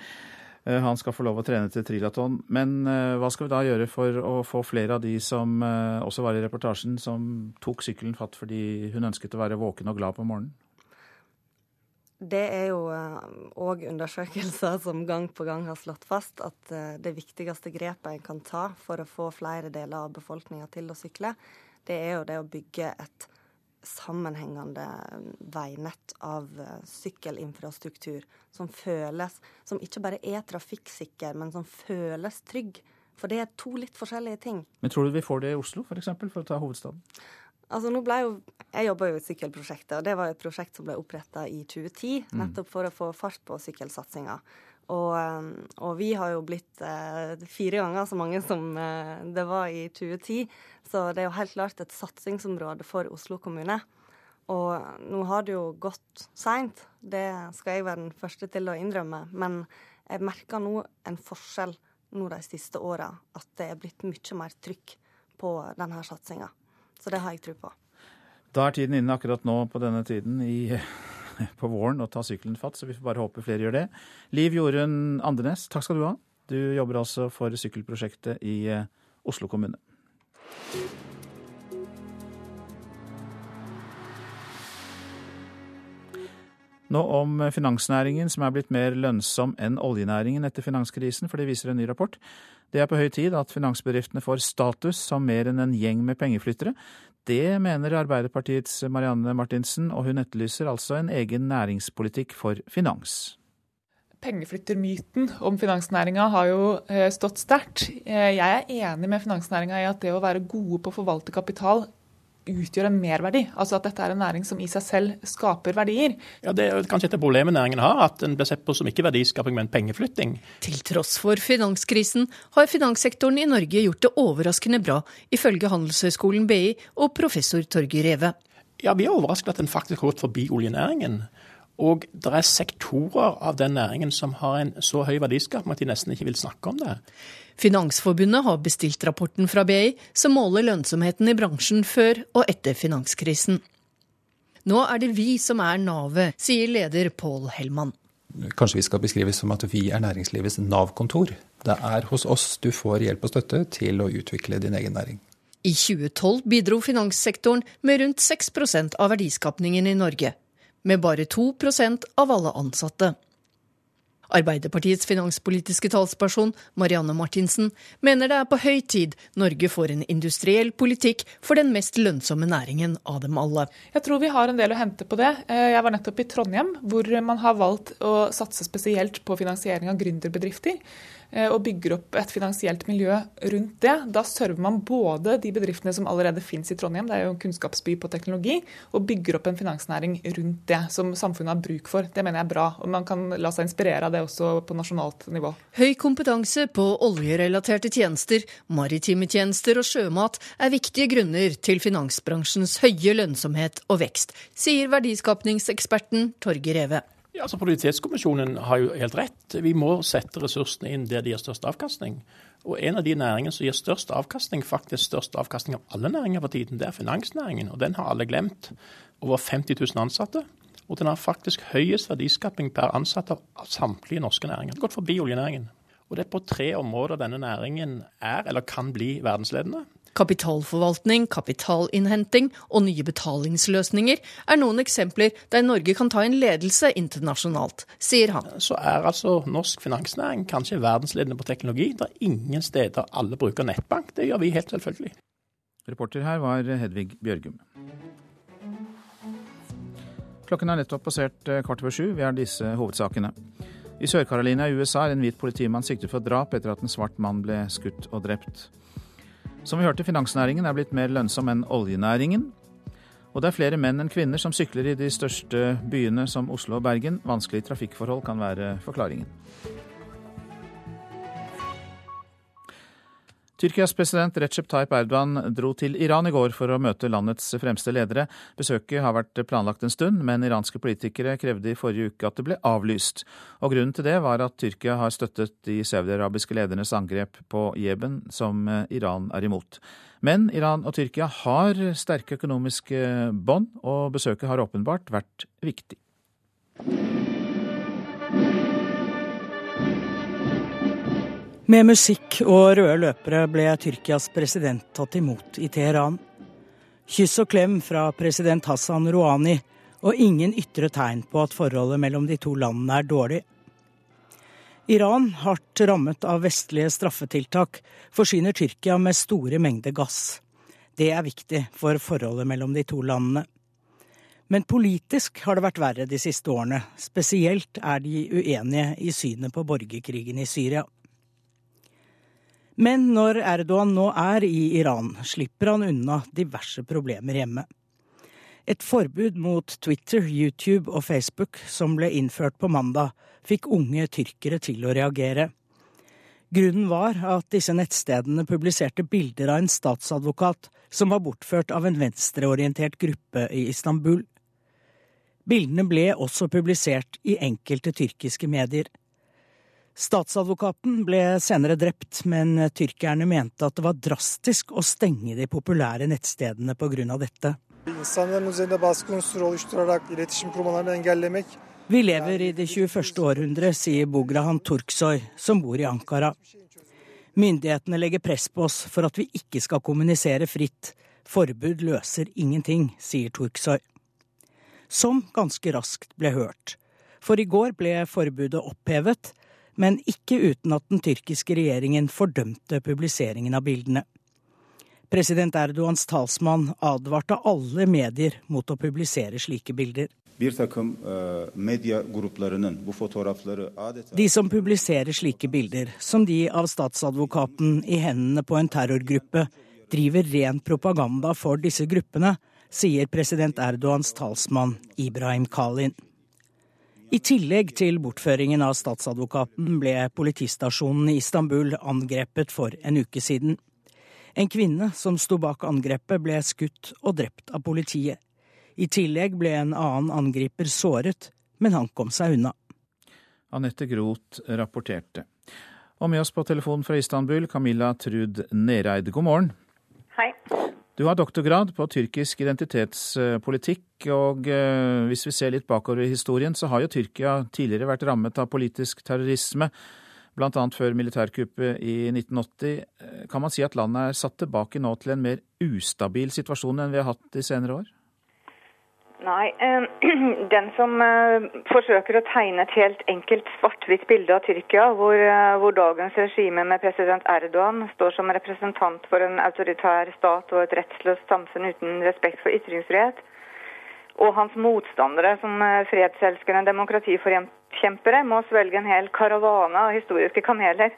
Speaker 2: Eh, han skal få lov å trene til trilaton. Men eh, hva skal vi da gjøre for å få flere av de som eh, også var i reportasjen, som tok sykkelen fatt fordi hun ønsket å være våken og glad på morgenen?
Speaker 39: Det er jo òg undersøkelser (laughs) som gang på gang har slått fast at det viktigste grepet en kan ta for å få flere deler av befolkninga til å sykle, det er jo det å bygge et sammenhengende veinett av eh, sykkelinfrastruktur som føles Som ikke bare er trafikksikker, men som føles trygg. For det er to litt forskjellige ting.
Speaker 2: Men tror du vi får det i Oslo, f.eks., for, for å ta hovedstaden?
Speaker 39: Altså nå ble jo, Jeg jobba jo i sykkelprosjektet, og det var et prosjekt som ble oppretta i 2010. Mm. Nettopp for å få fart på sykkelsatsinga. Og, eh, og, vi har jo blitt eh, fire ganger så mange som eh, det var i 2010. Så det er jo helt klart et satsingsområde for Oslo kommune. Og nå har det jo gått seint, det skal jeg være den første til å innrømme. Men jeg merker nå en forskjell nå de siste åra, at det er blitt mye mer trykk på denne satsinga. Så det har jeg tro på.
Speaker 2: Da er tiden inne akkurat nå på denne tiden i (laughs) på våren å ta sykkelen fatt, så vi får bare håpe flere gjør det. Liv Jorunn Andenes, takk skal du ha. Du jobber altså for sykkelprosjektet i eh, Oslo kommune. Nå om finansnæringen, som er blitt mer lønnsom enn oljenæringen etter finanskrisen, for det viser en ny rapport. Det er på høy tid at finansbedriftene får status som mer enn en gjeng med pengeflyttere. Det mener Arbeiderpartiets Marianne Martinsen, og hun etterlyser altså en egen næringspolitikk for finans.
Speaker 28: Pengeflyttermyten om finansnæringa har jo eh, stått sterkt. Eh, jeg er enig med finansnæringa i at det å være gode på å forvalte kapital utgjør en merverdi. Altså at dette er en næring som i seg selv skaper verdier.
Speaker 40: Ja, Det er kanskje et av problemet næringen har, at den blir sett på som ikke verdiskaping, men pengeflytting.
Speaker 29: Til tross for finanskrisen har finanssektoren i Norge gjort det overraskende bra, ifølge Handelshøyskolen BI og professor Torgeir Reve.
Speaker 40: Ja, Vi er overrasket at den faktisk har gått forbi oljenæringen. Og det er sektorer av den næringen som har en så høy verdiskaping at de nesten ikke vil snakke om det.
Speaker 29: Finansforbundet har bestilt rapporten fra BI som måler lønnsomheten i bransjen før og etter finanskrisen. Nå er det vi som er navet, sier leder Pål Hellmann.
Speaker 41: Kanskje vi skal beskrives som at vi er næringslivets Nav-kontor. Det er hos oss du får hjelp og støtte til å utvikle din egen næring.
Speaker 29: I 2012 bidro finanssektoren med rundt 6% av verdiskapningen i Norge. Med bare 2% av alle ansatte. Arbeiderpartiets finanspolitiske talsperson Marianne Martinsen mener det er på høy tid Norge får en industriell politikk for den mest lønnsomme næringen av dem alle.
Speaker 28: Jeg tror vi har en del å hente på det. Eh, jeg var nettopp i Trondheim, hvor man har valgt å satse spesielt på finansiering av gründerbedrifter. Eh, og bygger opp et finansielt miljø rundt det. Da server man både de bedriftene som allerede finnes i Trondheim, det er jo en kunnskapsby på teknologi, og bygger opp en finansnæring rundt det som samfunnet har bruk for. Det mener jeg er bra. Og man kan la seg inspirere av det også på nasjonalt nivå.
Speaker 29: Høy kompetanse på oljerelaterte tjenester, maritime tjenester og sjømat er viktige grunner til finansbransjens høye lønnsomhet og vekst, sier verdiskapningseksperten Torgeir Reve.
Speaker 40: Ja, altså Produktivitetskommisjonen har jo helt rett. Vi må sette ressursene inn der de gir størst avkastning. Og en av de næringene som gir størst avkastning, faktisk størst avkastning av alle næringer for tiden, det er finansnæringen. Og den har alle glemt. Over 50 000 ansatte. Og den har faktisk høyest verdiskaping per ansatte av samtlige norske næringer. Gått forbi oljenæringen. Og det er på tre områder denne næringen er eller kan bli verdensledende.
Speaker 29: Kapitalforvaltning, kapitalinnhenting og nye betalingsløsninger er noen eksempler der Norge kan ta en ledelse internasjonalt, sier han.
Speaker 40: Så er altså norsk finansnæring kanskje verdensledende på teknologi. Det er ingen steder alle bruker nettbank. Det gjør vi helt selvfølgelig.
Speaker 2: Reporter her var Hedvig Bjørgum. Klokken er nettopp passert eh, kvart over sju. Vi har disse hovedsakene. I Sør-Carolina i USA er en hvit politimann siktet for drap etter at en svart mann ble skutt og drept. Som vi hørte, finansnæringen er blitt mer lønnsom enn oljenæringen. Og det er flere menn enn kvinner som sykler i de største byene som Oslo og Bergen. Vanskelige trafikkforhold kan være forklaringen. Tyrkias president Recep Tayyip Erdogan dro til Iran i går for å møte landets fremste ledere. Besøket har vært planlagt en stund, men iranske politikere krevde i forrige uke at det ble avlyst. Og Grunnen til det var at Tyrkia har støttet de saudiarabiske ledernes angrep på Jeben, som Iran er imot. Men Iran og Tyrkia har sterke økonomiske bånd, og besøket har åpenbart vært viktig.
Speaker 9: Med musikk og røde løpere ble Tyrkias president tatt imot i Teheran. Kyss og klem fra president Hassan Rouhani, og ingen ytre tegn på at forholdet mellom de to landene er dårlig. Iran, hardt rammet av vestlige straffetiltak, forsyner Tyrkia med store mengder gass. Det er viktig for forholdet mellom de to landene. Men politisk har det vært verre de siste årene. Spesielt er de uenige i synet på borgerkrigen i Syria. Men når Erdogan nå er i Iran, slipper han unna diverse problemer hjemme. Et forbud mot Twitter, YouTube og Facebook som ble innført på mandag, fikk unge tyrkere til å reagere. Grunnen var at disse nettstedene publiserte bilder av en statsadvokat som var bortført av en venstreorientert gruppe i Istanbul. Bildene ble også publisert i enkelte tyrkiske medier. Statsadvokaten ble senere drept, men tyrkerne mente at det var drastisk å stenge de populære nettstedene pga. dette. Vi lever i det 21. århundre, sier Bograhan Turksoy, som bor i Ankara. Myndighetene legger press på oss for at vi ikke skal kommunisere fritt. Forbud løser ingenting, sier Turksoy. Som ganske raskt ble hørt. For i går ble forbudet opphevet, men ikke uten at den tyrkiske regjeringen fordømte publiseringen av bildene. President Erdogans talsmann advarte alle medier mot å publisere slike bilder. De som publiserer slike bilder, som de av statsadvokaten i hendene på en terrorgruppe, driver ren propaganda for disse gruppene, sier president Erdogans talsmann Ibrahim Kalin. I tillegg til bortføringen av statsadvokaten ble politistasjonen i Istanbul angrepet for en uke siden. En kvinne som sto bak angrepet, ble skutt og drept av politiet. I tillegg ble en annen angriper såret, men han kom seg unna.
Speaker 2: Anette Groth rapporterte. Og med oss på telefon fra Istanbul, Camilla Trud Nereid, god morgen.
Speaker 42: Hei.
Speaker 2: Du har doktorgrad på tyrkisk identitetspolitikk, og eh, hvis vi ser litt bakover i historien, så har jo Tyrkia tidligere vært rammet av politisk terrorisme, bl.a. før militærkuppet i 1980. Eh, kan man si at landet er satt tilbake nå til en mer ustabil situasjon enn vi har hatt de senere år?
Speaker 42: Nei, eh, (clears throat) den som eh, forsøker å tegne et helt enkelt svart-hvitt bilde av Tyrkia, hvor, eh, hvor, dagens regime med president Erdogan står som representant for en autoritær stat og et rettsløst samfunn uten respekt for ytringsfrihet, og hans motstandere som fredselskende demokratiforkjempere må svelge en hel karavane av historiske kameler.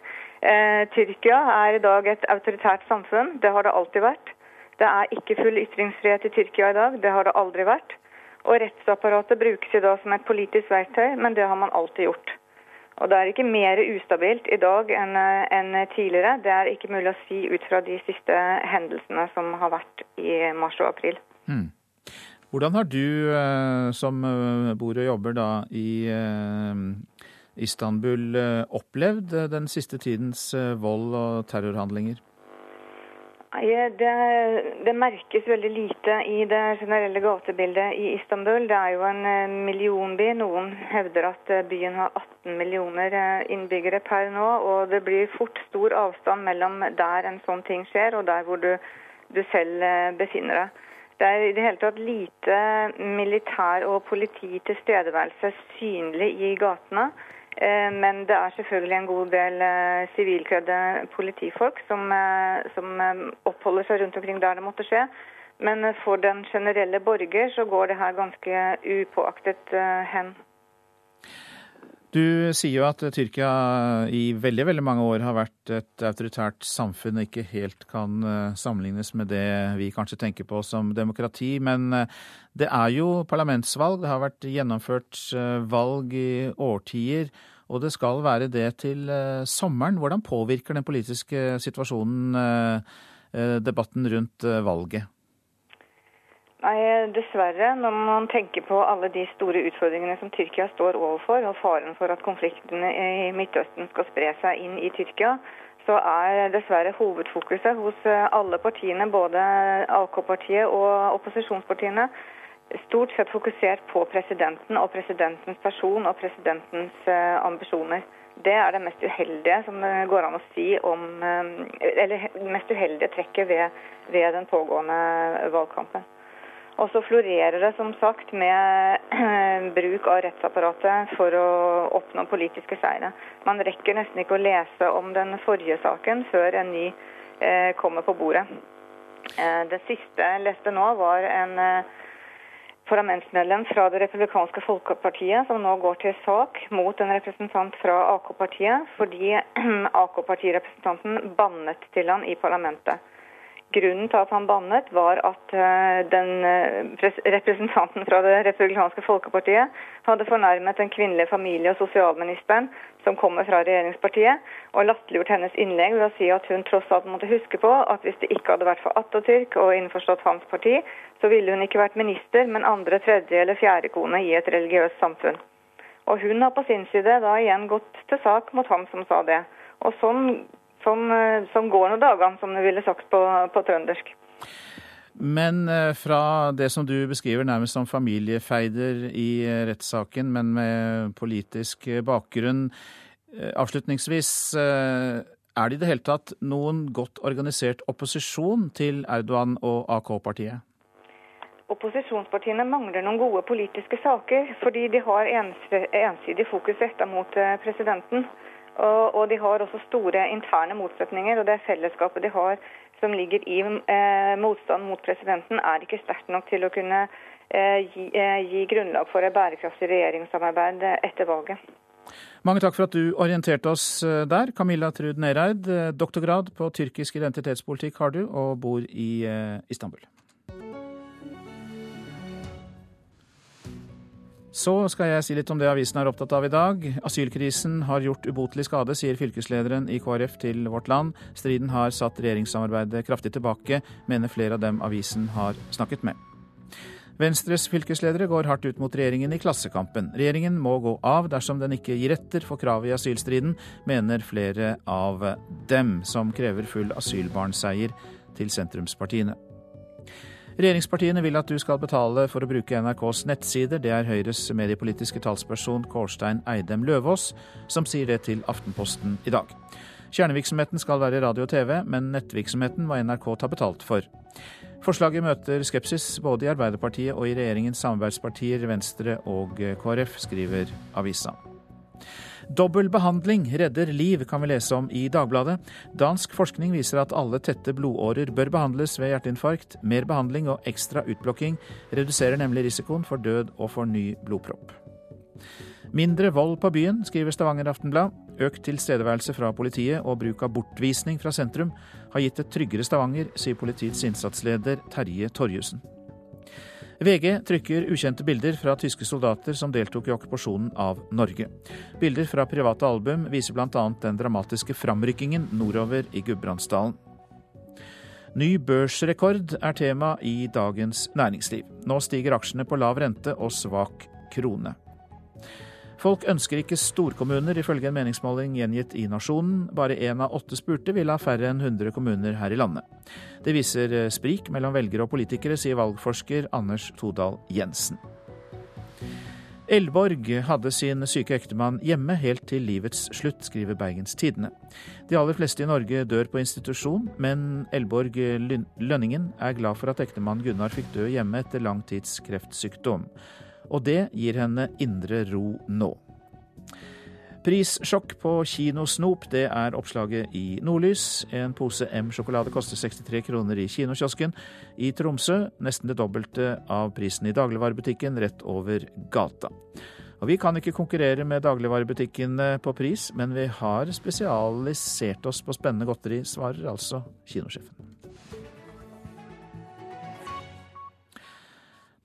Speaker 42: Tyrkia er i dag et autoritært samfunn. Det har det alltid vært. Det er ikke full ytringsfrihet i Tyrkia i dag. Det har det aldri vært. Og rettsapparatet brukes i dag som et politisk verktøy, men det har man alltid gjort. Og det er ikke mer ustabilt i dag enn en tidligere. Det er ikke mulig å si ut fra de siste hendelsene som har vært i mars og april. Mm.
Speaker 2: Hvordan har du eh, som eh, bor og jobber da i eh, Istanbul opplevd den siste tidens vold og terrorhandlinger?
Speaker 42: Det, det, merkes veldig lite i det generelle gatebildet i Istanbul. Det er jo en eh, millionby. Noen hevder at eh, byen har 18 millioner eh, innbyggere per nå. Og det blir fort stor avstand mellom der en sånn ting skjer, og der hvor du du selv befinner deg. Det er i det hele tatt lite militær og politi tilstedeværelse synlig i gatene. Eh, men det er selvfølgelig en god del eh, sivilkledde politifolk som, eh, som, oppholder seg rundt omkring der det måtte skje. Men for den generelle borger så går det her ganske upåaktet hen.
Speaker 2: Du sier jo at Tyrkia i veldig veldig mange år har vært et autoritært samfunn og ikke helt kan sammenlignes med det vi kanskje tenker på som demokrati. Men det er jo parlamentsvalg, det har vært gjennomført valg i årtier og det skal være det til eh, sommeren. Hvordan påvirker den politiske situasjonen eh, eh, debatten rundt valget?
Speaker 42: Nei, Dessverre, når man tenker på alle de store utfordringene som Tyrkia står overfor, og faren for at konfliktene i Midtøsten skal spre seg inn i Tyrkia, så er dessverre hovedfokuset hos alle partiene, både AK-partiet og opposisjonspartiene, stort sett fokusert på presidenten og presidentens person og presidentens eh, ambisjoner. Det er det mest uheldige som går an å si om eh, Eller mest uheldige trekket ved, ved den pågående valgkampen. Og så florerer det som sagt med (clears throat) bruk av rettsapparatet for å oppnå politiske seire. Man rekker nesten ikke å lese om den forrige saken før en ny eh, kommer på bordet. Eh, det siste jeg leste nå, var en eh, parlamentsmedlem fra Det republikanske folkepartiet, som nå går til sak mot en representant fra AK-partiet, fordi (clears throat) AK-partirepresentanten bannet til han i parlamentet. Grunnen til at han bannet, var at eh, den eh, representanten fra Det republikanske folkepartiet hadde fornærmet den kvinnelige familie- og sosialministeren, som kommer fra regjeringspartiet, og latterliggjort hennes innlegg ved å si at hun tross alt måtte huske på at hvis det ikke hadde vært for Atatürk og innforstått hans parti, så ville hun ikke vært minister, men andre, tredje eller fjerde kone i et religiøst samfunn. Og hun har på sin side da igjen gått til sak mot ham som sa det. Og sånn som, eh, som går noen dagene, som du ville sagt på, på trøndersk.
Speaker 2: Men eh, fra det som du beskriver nærmest som familiefeider i eh, rettssaken, men med politisk bakgrunn. Avslutningsvis, er det i det hele tatt noen godt organisert opposisjon til Erdogan og AK-partiet?
Speaker 42: Opposisjonspartiene mangler noen gode politiske saker, fordi de har ensidig fokus retta mot presidenten. Og, og, de har også store interne motsetninger. Og det fellesskapet de har som ligger i eh, motstand mot presidenten, er ikke sterkt nok til å kunne eh, gi, eh, gi, grunnlag for et bærekraftig regjeringssamarbeid etter valget.
Speaker 2: Mange takk for at du orienterte oss eh, der. Camilla Trud Nereid, eh, doktorgrad på tyrkisk identitetspolitikk har du, og bor i eh, Istanbul. Så skal jeg si litt om det avisen er opptatt av i dag. Asylkrisen har gjort ubotelig skade, sier fylkeslederen i KrF til Vårt Land. Striden har satt regjeringssamarbeidet kraftig tilbake, mener flere av dem avisen har snakket med. Venstres fylkesledere går hardt ut mot regjeringen i Klassekampen. Regjeringen må gå av dersom den ikke gir etter for kravet i asylstriden, mener flere av dem, som krever full asylbarnseier til sentrumspartiene. Regjeringspartiene vil at du skal betale for å bruke NRKs nettsider. Det er Høyres mediepolitiske talsperson Kårstein Eidem Løvaas som sier det til Aftenposten i dag. Kjernevirksomheten skal være radio og TV, men nettvirksomheten må NRK ta betalt for. Forslaget møter skepsis både i Arbeiderpartiet og i regjeringens samarbeidspartier Venstre og KrF, skriver avisa. Dobbel behandling redder liv, kan vi lese om i Dagbladet. Dansk forskning viser at alle tette blodårer bør behandles ved hjerteinfarkt. Mer behandling og ekstra utblokking reduserer nemlig risikoen for død og for ny blodpropp. Mindre vold på byen, skriver Stavanger Aftenblad. Økt tilstedeværelse fra politiet og bruk av bortvisning fra sentrum har gitt et tryggere Stavanger, sier politiets innsatsleder Terje Torjussen. VG trykker ukjente bilder fra tyske soldater som deltok i okkupasjonen av Norge. Bilder fra private album viser bl.a. den dramatiske framrykkingen nordover i Gudbrandsdalen. Ny børsrekord er tema i Dagens Næringsliv. Nå stiger aksjene på lav rente og svak krone. Folk ønsker ikke storkommuner, ifølge en meningsmåling gjengitt i Nasjonen. Bare én av åtte spurte vil ha færre enn 100 kommuner her i landet. Det viser eh, sprik mellom velgere og politikere, sier valgforsker Anders Todal Jensen. Elborg hadde sin syke ektemann hjemme helt til livets slutt, skriver Bergens Tidende. De aller fleste i Norge dør på institusjon, men Elborg Lønningen er glad for at ektemannen Gunnar fikk dø hjemme etter lang tids kreftsykdom. Og det gir henne indre ro nå. Prissjokk på kinosnop, det er oppslaget i Nordlys. En pose M-sjokolade koster 63 kroner i kinokiosken i Tromsø. Nesten det dobbelte av prisen i dagligvarebutikken rett over gata. Og Vi kan ikke konkurrere med dagligvarebutikkene på pris, men vi har spesialisert oss på spennende godteri, svarer altså kinosjefen.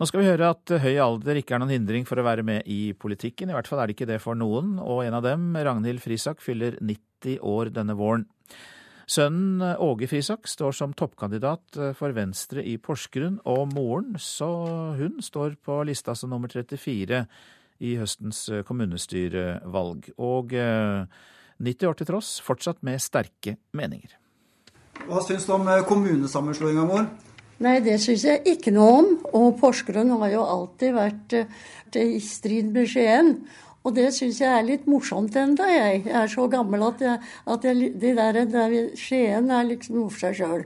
Speaker 2: Nå skal vi høre at høy alder ikke er noen hindring for å være med i politikken. I hvert fall er det ikke det for noen, og en av dem, Ragnhild Frisak, fyller 90 år denne våren. Sønnen Åge Frisak står som toppkandidat for Venstre i Porsgrunn, og moren, så hun står på lista som nummer 34 i høstens kommunestyrevalg. Og 90 eh, år til tross, fortsatt med sterke meninger.
Speaker 43: Hva syns du om eh, kommunesammenslåinga, mor?
Speaker 44: Nei, det syns jeg ikke noe om. Og Porsgrunn har jo alltid vært uh, i strid med Skien. Og det syns jeg er litt morsomt ennå, jeg. Jeg er så gammel at, jeg, at jeg, de der, der Skien er liksom noe for seg sjøl.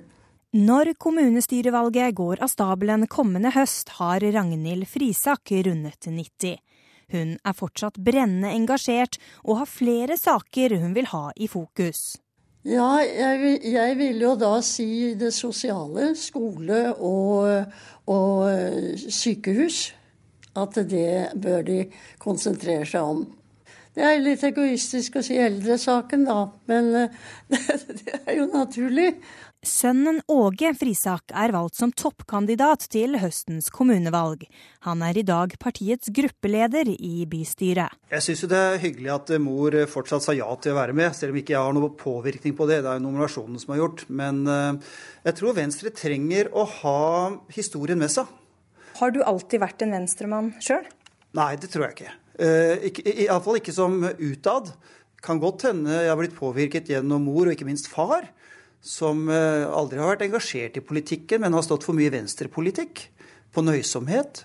Speaker 45: Når kommunestyrevalget går av stabelen kommende høst, har Ragnhild Frisak rundet 90. Hun er fortsatt brennende engasjert og har flere saker hun vil ha i fokus.
Speaker 44: Ja, jeg, jeg, vil jo da si det sosiale. Skole og, og, sykehus. At det bør de konsentrere seg om. Det er litt egoistisk å si eldresaken, da, men det, (laughs) det er jo naturlig.
Speaker 45: Sønnen Åge Frisak er valgt som toppkandidat til høstens kommunevalg. Han er i dag partiets gruppeleder i bystyret.
Speaker 43: Jeg syns det er hyggelig at mor fortsatt sa ja til å være med, selv om ikke jeg har noen påvirkning på det. Det er jo nominasjonen som har gjort. Men eh, jeg tror Venstre trenger å ha historien med seg.
Speaker 45: Har du alltid vært en venstremann sjøl?
Speaker 43: Nei, det tror jeg ikke. Uh, Iallfall ikke som utad. Kan godt hende jeg har blitt påvirket gjennom mor og ikke minst far som eh, aldri har vært engasjert i politikken, men har stått for mye venstrepolitikk. På nøysomhet.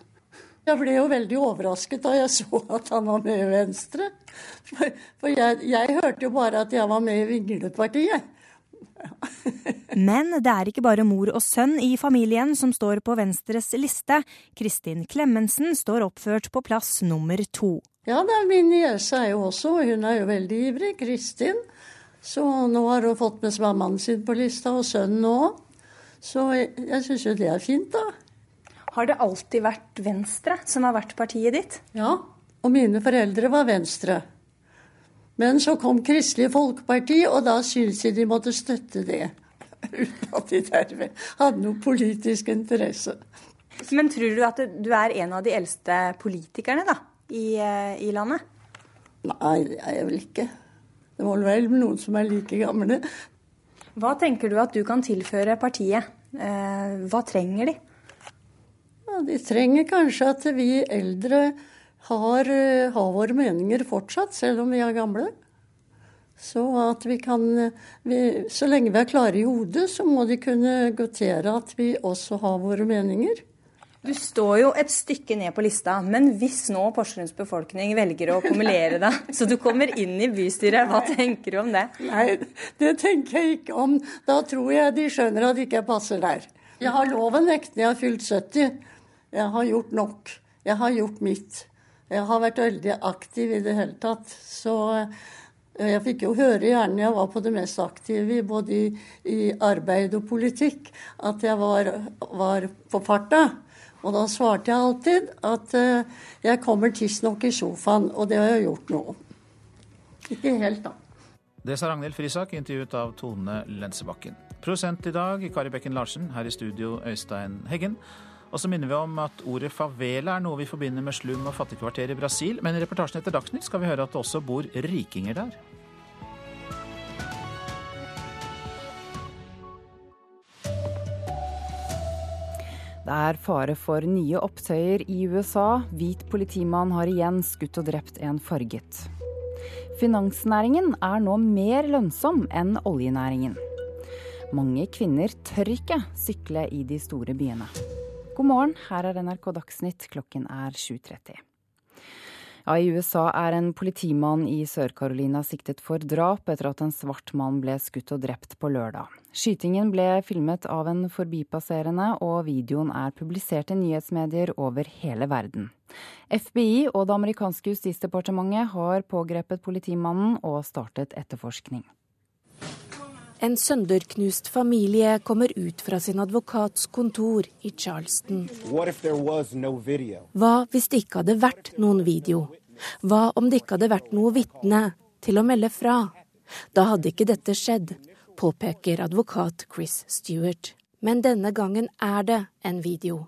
Speaker 44: Jeg ble jo veldig overrasket da jeg (laughs) så at han var med i Venstre. For, for jeg, jeg, hørte jo bare at jeg var med i Vinglepartiet. (laughs)
Speaker 45: Men det er ikke bare mor og sønn i familien som står på Venstres liste. Kristin Clemensen står oppført på plass nummer to.
Speaker 44: Ja, det er min niese er jo også, hun er jo veldig ivrig. Kristin. Så nå har hun fått med seg mannen sin på lista, og sønnen òg. Så jeg, jeg syns jo det er fint, da.
Speaker 45: Har det alltid vært Venstre som har vært partiet ditt?
Speaker 44: Ja, og mine foreldre var Venstre. Men så kom Kristelig Folkeparti, og da syntes de de måtte støtte det. (laughs) Uten at de derved hadde noe politisk interesse.
Speaker 45: Men tror du at du er en av de eldste politikerne da, i, eh, i landet?
Speaker 44: Nei, det er jeg vel ikke. Det må vel være noen som er like gamle.
Speaker 45: Hva tenker du at du kan tilføre partiet? Eh, hva trenger de?
Speaker 44: Ja, de trenger kanskje at vi eldre har, eh, har, våre meninger fortsatt, selv om vi er gamle. Så at vi kan vi, Så lenge vi er klare i hodet, så må de kunne gotere at vi også har våre meninger.
Speaker 45: Du står jo et stykke ned på lista, men hvis nå Porsgrunns befolkning velger å kumulere deg, (laughs) så du kommer inn i bystyret, hva tenker du om det?
Speaker 44: Nei, det tenker jeg ikke om. Da tror jeg de skjønner at ikke jeg passer der. Jeg har loven nekten, jeg har fylt 70. Jeg har gjort nok. Jeg har gjort mitt. Jeg har vært veldig aktiv i det hele tatt. Så eh, jeg fikk jo høre gjerne jeg var på det mest aktive, både i, i arbeid og politikk, at jeg var, var på farta. Og da svarte jeg alltid at uh, jeg kommer tidsnok i sofaen, og det har jeg gjort nå. Ikke helt, da.
Speaker 2: Det sa Ragnhild Frisak, intervjuet av Tone Lensebakken. Prosent i dag Kari Bekken Larsen, her i studio Øystein Heggen. Og så minner vi om at ordet favela er noe vi forbinder med slum og fattigkvarter i Brasil, men i reportasjen etter Dagsnytt skal vi høre at det også bor rikinger der.
Speaker 27: Det er fare for nye opptøyer i USA. Hvit politimann har igjen skutt og drept en farget. Finansnæringen er nå mer lønnsom enn oljenæringen. Mange kvinner tør ikke sykle i de store byene. God morgen, her er NRK Dagsnytt, klokken er 7.30. Ja, I USA er en politimann i Sør-Carolina siktet for drap etter at en svart mann ble skutt og drept på lørdag. Skytingen ble filmet av en forbipasserende, og videoen er publisert i nyhetsmedier over hele verden. FBI og det amerikanske justisdepartementet har pågrepet politimannen og startet etterforskning.
Speaker 30: En sønderknust familie kommer ut fra sin advokats kontor i Charleston. Hva hvis det ikke hadde vært noen video? Hva om det ikke hadde vært noe vitne til å melde fra? Da hadde ikke dette skjedd, påpeker advokat Chris Stewart. Men denne gangen er det en video.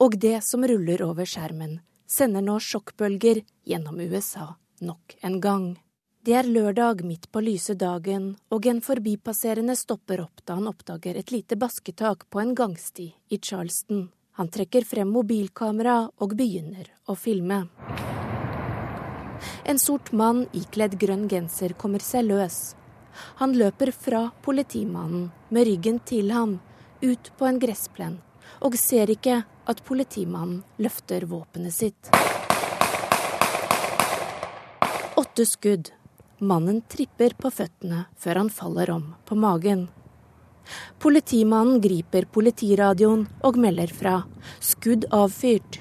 Speaker 30: Og det som ruller over skjermen, sender nå sjokkbølger gjennom USA nok en gang. Det er lørdag midt på lyse dagen, og en forbipasserende stopper opp da han oppdager et lite basketak på en gangsti i Charleston. Han trekker frem mobilkamera og begynner å filme. En sort mann ikledd grønn genser kommer seg løs. Han løper fra politimannen med ryggen til ham, ut på en gressplen, og ser ikke at politimannen løfter våpenet sitt. Åtte skudd Mannen tripper på føttene før han faller om på magen. Politimannen griper politiradioen og melder fra 'skudd avfyrt',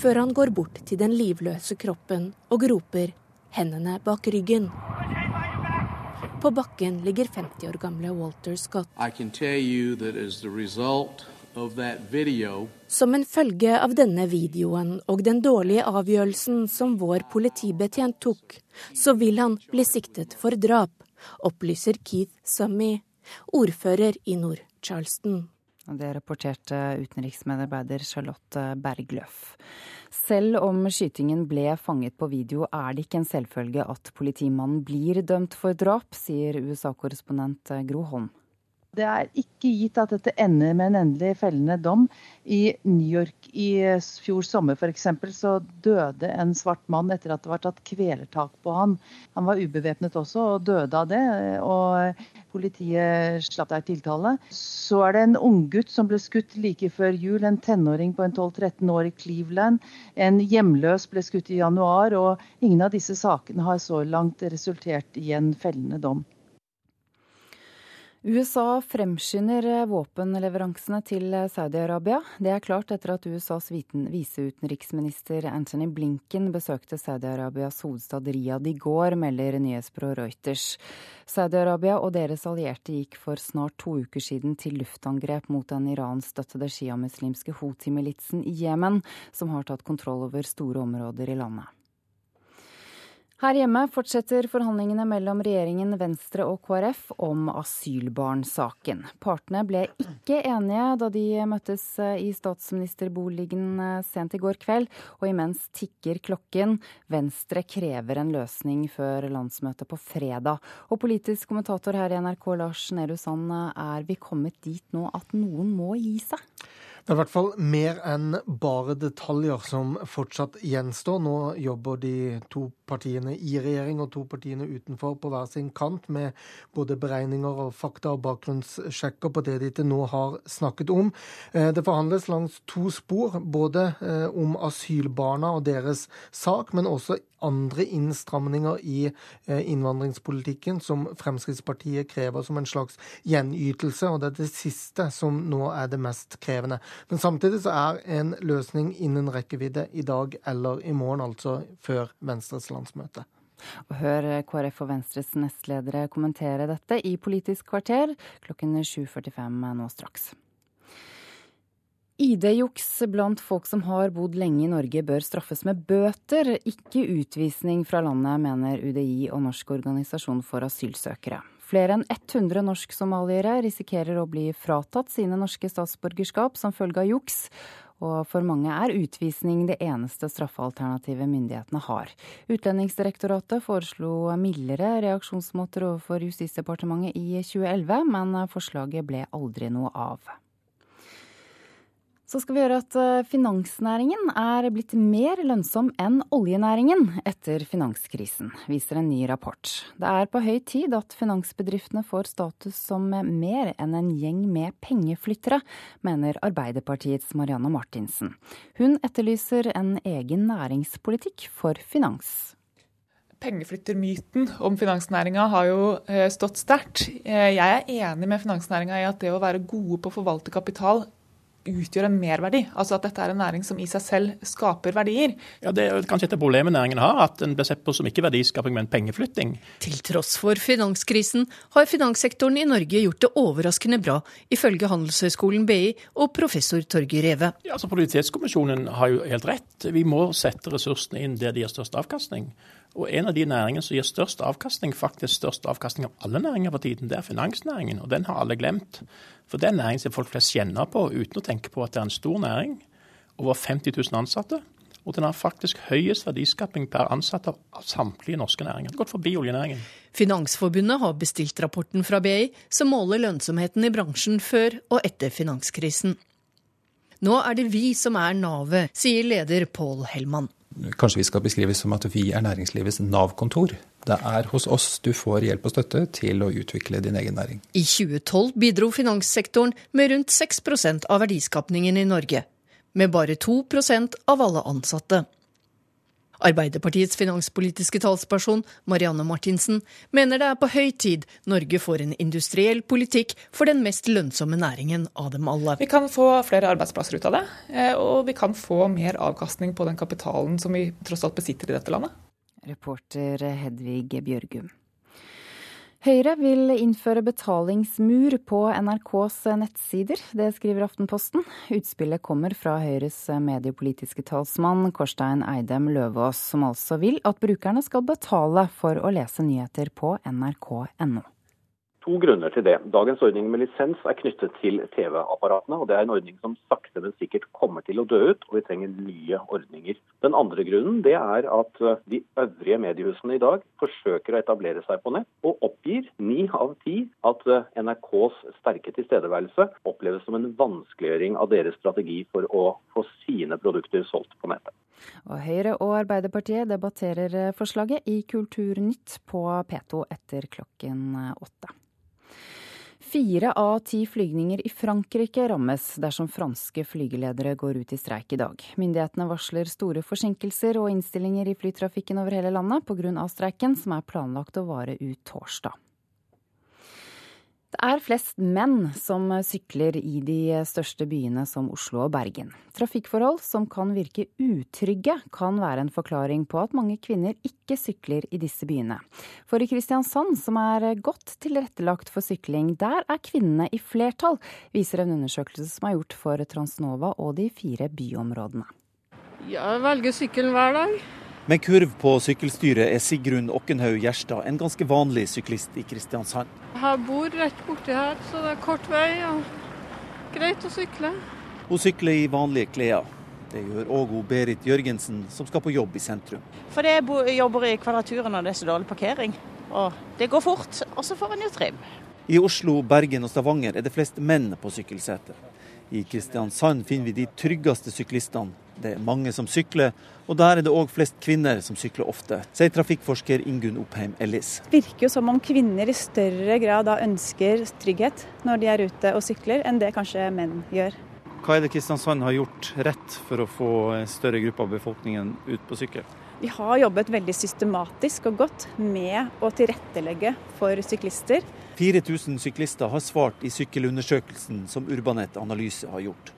Speaker 30: før han går bort til den livløse kroppen og roper 'hendene bak ryggen'. På bakken ligger 50 år gamle Walter Scott. Som en følge av denne videoen og den dårlige avgjørelsen som vår politibetjent tok, så vil han bli siktet for drap, opplyser Keith Summy, ordfører i Nord-Charleston.
Speaker 27: Det rapporterte utenriksmedarbeider Charlotte Bergløff. Selv om skytingen ble fanget på video, er det ikke en selvfølge at politimannen blir dømt for drap, sier USA-korrespondent Gro Holm.
Speaker 46: Det er ikke gitt at dette ender med en endelig fellende dom. I New York i fjor sommer f.eks. så døde en svart mann etter at det var tatt kvelertak på han. Han var ubevæpnet også og døde av det. og Politiet slapp der tiltale. Så er det en unggutt som ble skutt like før jul. En tenåring på en 12-13 år i Cleveland. En hjemløs ble skutt i januar. Og ingen av disse sakene har så langt resultert i en fellende dom.
Speaker 27: USA fremskynder våpenleveransene til Saudi-Arabia. Det er klart etter at USAs viseutenriksminister Anthony Blinken besøkte Saudi-Arabias hovedstad Riyadh i går, melder nyhetsbyrået Reuters. Saudi-Arabia og deres allierte gikk for snart to uker siden til luftangrep mot den Iran-støttede sjiamuslimske Houthi-militsen i Jemen, som har tatt kontroll over store områder i landet. Her hjemme fortsetter forhandlingene mellom regjeringen, Venstre og KrF om asylbarnsaken. Partene ble ikke enige da de møttes i statsministerboligen sent i går kveld, og imens tikker klokken. Venstre krever en løsning før landsmøtet på fredag. Og politisk kommentator her i NRK, Lars Nehru Sand, er vi kommet dit nå at noen må gi seg?
Speaker 23: Det er i hvert fall mer enn bare detaljer som fortsatt gjenstår. Nå jobber de to partiene i regjering og to partiene utenfor på hver sin kant med både beregninger og fakta og bakgrunnssjekker på det de til nå har snakket om. Eh, det forhandles langs to spor, både eh, om asylbarna og deres sak, men også andre innstramninger i eh, innvandringspolitikken som Fremskrittspartiet krever som en slags gjenytelse, og det er det siste som nå er det mest krevende. Men samtidig så er en løsning innen rekkevidde i dag eller i morgen, altså før Venstres landsmøte.
Speaker 27: Og hør KrF og Venstres nestledere kommentere dette i Politisk kvarter klokken 7.45 nå straks. ID-juks blant folk som har bodd lenge i Norge bør straffes med bøter, ikke utvisning fra landet, mener UDI og Norsk organisasjon for asylsøkere. Flere enn 100 norsk-somaliere risikerer å bli fratatt sine norske statsborgerskap som følge av juks, og for mange er utvisning det eneste straffealternativet myndighetene har. Utlendingsdirektoratet foreslo mildere reaksjonsmåter overfor Justisdepartementet i 2011, men forslaget ble aldri noe av. Så skal vi gjøre at eh, finansnæringen er blitt mer lønnsom enn oljenæringen etter finanskrisen, viser en ny rapport. Det er på høy tid at finansbedriftene får status som mer enn en gjeng med pengeflyttere, mener Arbeiderpartiets Marianne Martinsen. Hun etterlyser en egen næringspolitikk for finans.
Speaker 28: Pengeflyttermyten om finansnæringa har jo eh, stått sterkt. Eh, jeg er enig med finansnæringa i at det å være gode på å forvalte kapital utgjør en merverdi. Altså at dette er en næring som i seg selv skaper verdier.
Speaker 40: Ja, Det er kanskje et problem næringen har, at den blir sett på som ikke verdiskaping, men pengeflytting.
Speaker 29: Til tross for finanskrisen har finanssektoren i Norge gjort det overraskende bra, ifølge Handelshøyskolen BI og professor Torgeir Reve.
Speaker 40: Ja, altså Produktivitetskommisjonen har jo helt rett. Vi må sette ressursene inn der de har størst avkastning. Og en av de næringene som gir størst avkastning, faktisk størst avkastning av alle næringer for tiden, det er finansnæringen. Og den har alle glemt. For det er en næring som folk flest kjenner på uten å tenke på at det er en stor næring. Over 50 000 ansatte. Og den har faktisk høyest verdiskaping per ansatt av samtlige norske næringer. Det har Gått forbi oljenæringen.
Speaker 29: Finansforbundet har bestilt rapporten fra BI som måler lønnsomheten i bransjen før og etter finanskrisen. Nå er det vi som er navet, sier leder Pål Hellmann.
Speaker 41: Kanskje vi skal beskrives som at vi er næringslivets Nav-kontor. Det er hos oss du får hjelp og støtte til å utvikle din egen næring.
Speaker 29: I 2012 bidro finanssektoren med rundt 6% av verdiskapningen i Norge. Med bare 2% av alle ansatte. Arbeiderpartiets finanspolitiske talsperson Marianne Martinsen mener det er på høy tid Norge får en industriell politikk for den mest lønnsomme næringen av dem alle.
Speaker 28: Vi kan få flere arbeidsplasser ut av det, eh, og vi kan få mer avkastning på den kapitalen som vi tross alt besitter i dette landet.
Speaker 27: Reporter Hedvig Bjørgum. Høyre vil innføre betalingsmur på NRKs nettsider. Det skriver Aftenposten. Utspillet kommer fra Høyres mediepolitiske talsmann Korstein Eidem Løvaas, som altså vil at brukerne skal betale for å lese nyheter på nrk.no
Speaker 47: to grunner til det. Dagens ordning med lisens er knyttet til TV-apparatene, og det er en ordning som sakte, men sikkert kommer til å dø ut, og vi trenger nye ordninger. Den andre grunnen det er at eh, de øvrige mediehusene i dag forsøker å etablere seg på nett, og oppgir ni av ti at eh, NRKs sterke tilstedeværelse oppleves som en vanskeliggjøring av deres strategi for å få sine produkter solgt på nettet.
Speaker 27: Og Høyre og Arbeiderpartiet debatterer eh, forslaget i Kulturnytt på P2 etter klokken åtte. Fire av ti flygninger i Frankrike rammes dersom franske flygeledere går ut i streik i dag. Myndighetene varsler store forsinkelser og innstillinger i flytrafikken over hele landet pga. streiken, som er planlagt å vare ut torsdag. Det er flest menn som sykler i de største byene som Oslo og Bergen. Trafikkforhold som kan virke utrygge, kan være en forklaring på at mange kvinner ikke sykler i disse byene. For i Kristiansand, som er godt tilrettelagt for sykling, der er kvinnene i flertall, viser en undersøkelse som er gjort for Transnova og de fire byområdene.
Speaker 48: Jeg velger sykkelen hver dag.
Speaker 33: Med kurv på sykkelstyret er Sigrun Okkenhaug Gjerstad en ganske vanlig syklist i Kristiansand.
Speaker 48: Jeg bor rett borti her, så det er kort vei og greit å sykle.
Speaker 33: Hun sykler i vanlige klær. Det gjør òg Berit Jørgensen, som skal på jobb i sentrum.
Speaker 49: For jeg jobber i Kvadraturen og det er så dårlig parkering. Og det går fort, og så får en jo trim.
Speaker 33: I Oslo, Bergen og Stavanger er det flest menn på sykkelsetet. I Kristiansand finner vi de tryggeste syklistene. Det er mange som sykler, og der er det òg flest kvinner som sykler ofte, sier trafikkforsker Ingunn Oppheim Ellis.
Speaker 35: Det virker jo som om kvinner i større grad da ønsker trygghet når de er ute og sykler, enn det kanskje menn gjør.
Speaker 33: Hva er det Kristiansand har gjort rett for å få en større gruppe av befolkningen ut på sykkel?
Speaker 35: Vi har jobbet veldig systematisk og godt med å tilrettelegge for syklister.
Speaker 33: 4000 syklister har svart i sykkelundersøkelsen som Urbanet Analyse har gjort.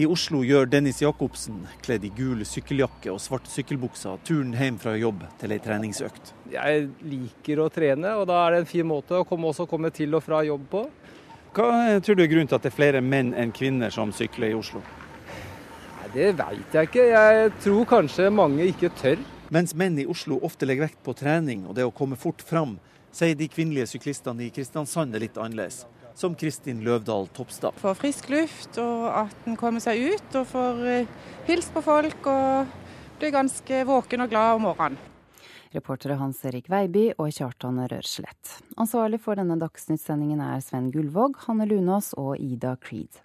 Speaker 33: I Oslo gjør Dennis Jacobsen, kledd i gul sykkeljakke og svart sykkelbuksa, turen hjem fra jobb til ei treningsøkt.
Speaker 36: Jeg liker å trene, og da er det en fin måte å komme, også komme til og fra jobb på.
Speaker 33: Hva tror du er grunnen til at det er flere menn enn kvinner som sykler i Oslo?
Speaker 36: Nei, det veit jeg ikke. Jeg tror kanskje mange ikke tør.
Speaker 33: Mens menn i Oslo ofte legger vekt på trening og det å komme fort fram, sier de kvinnelige syklistene i Kristiansand er litt annerledes som Kristin Løvdahl Topstad.
Speaker 38: Får frisk luft, og at en kommer seg ut og får eh, hilst på folk og blir ganske våken og glad om morgenen.
Speaker 27: Reportere Hans Erik Veiby og Kjartan Rørslett. Ansvarlig for denne Dagsnytt-sendingen er Sven Gullvåg, Hanne Lunås og Ida Creed.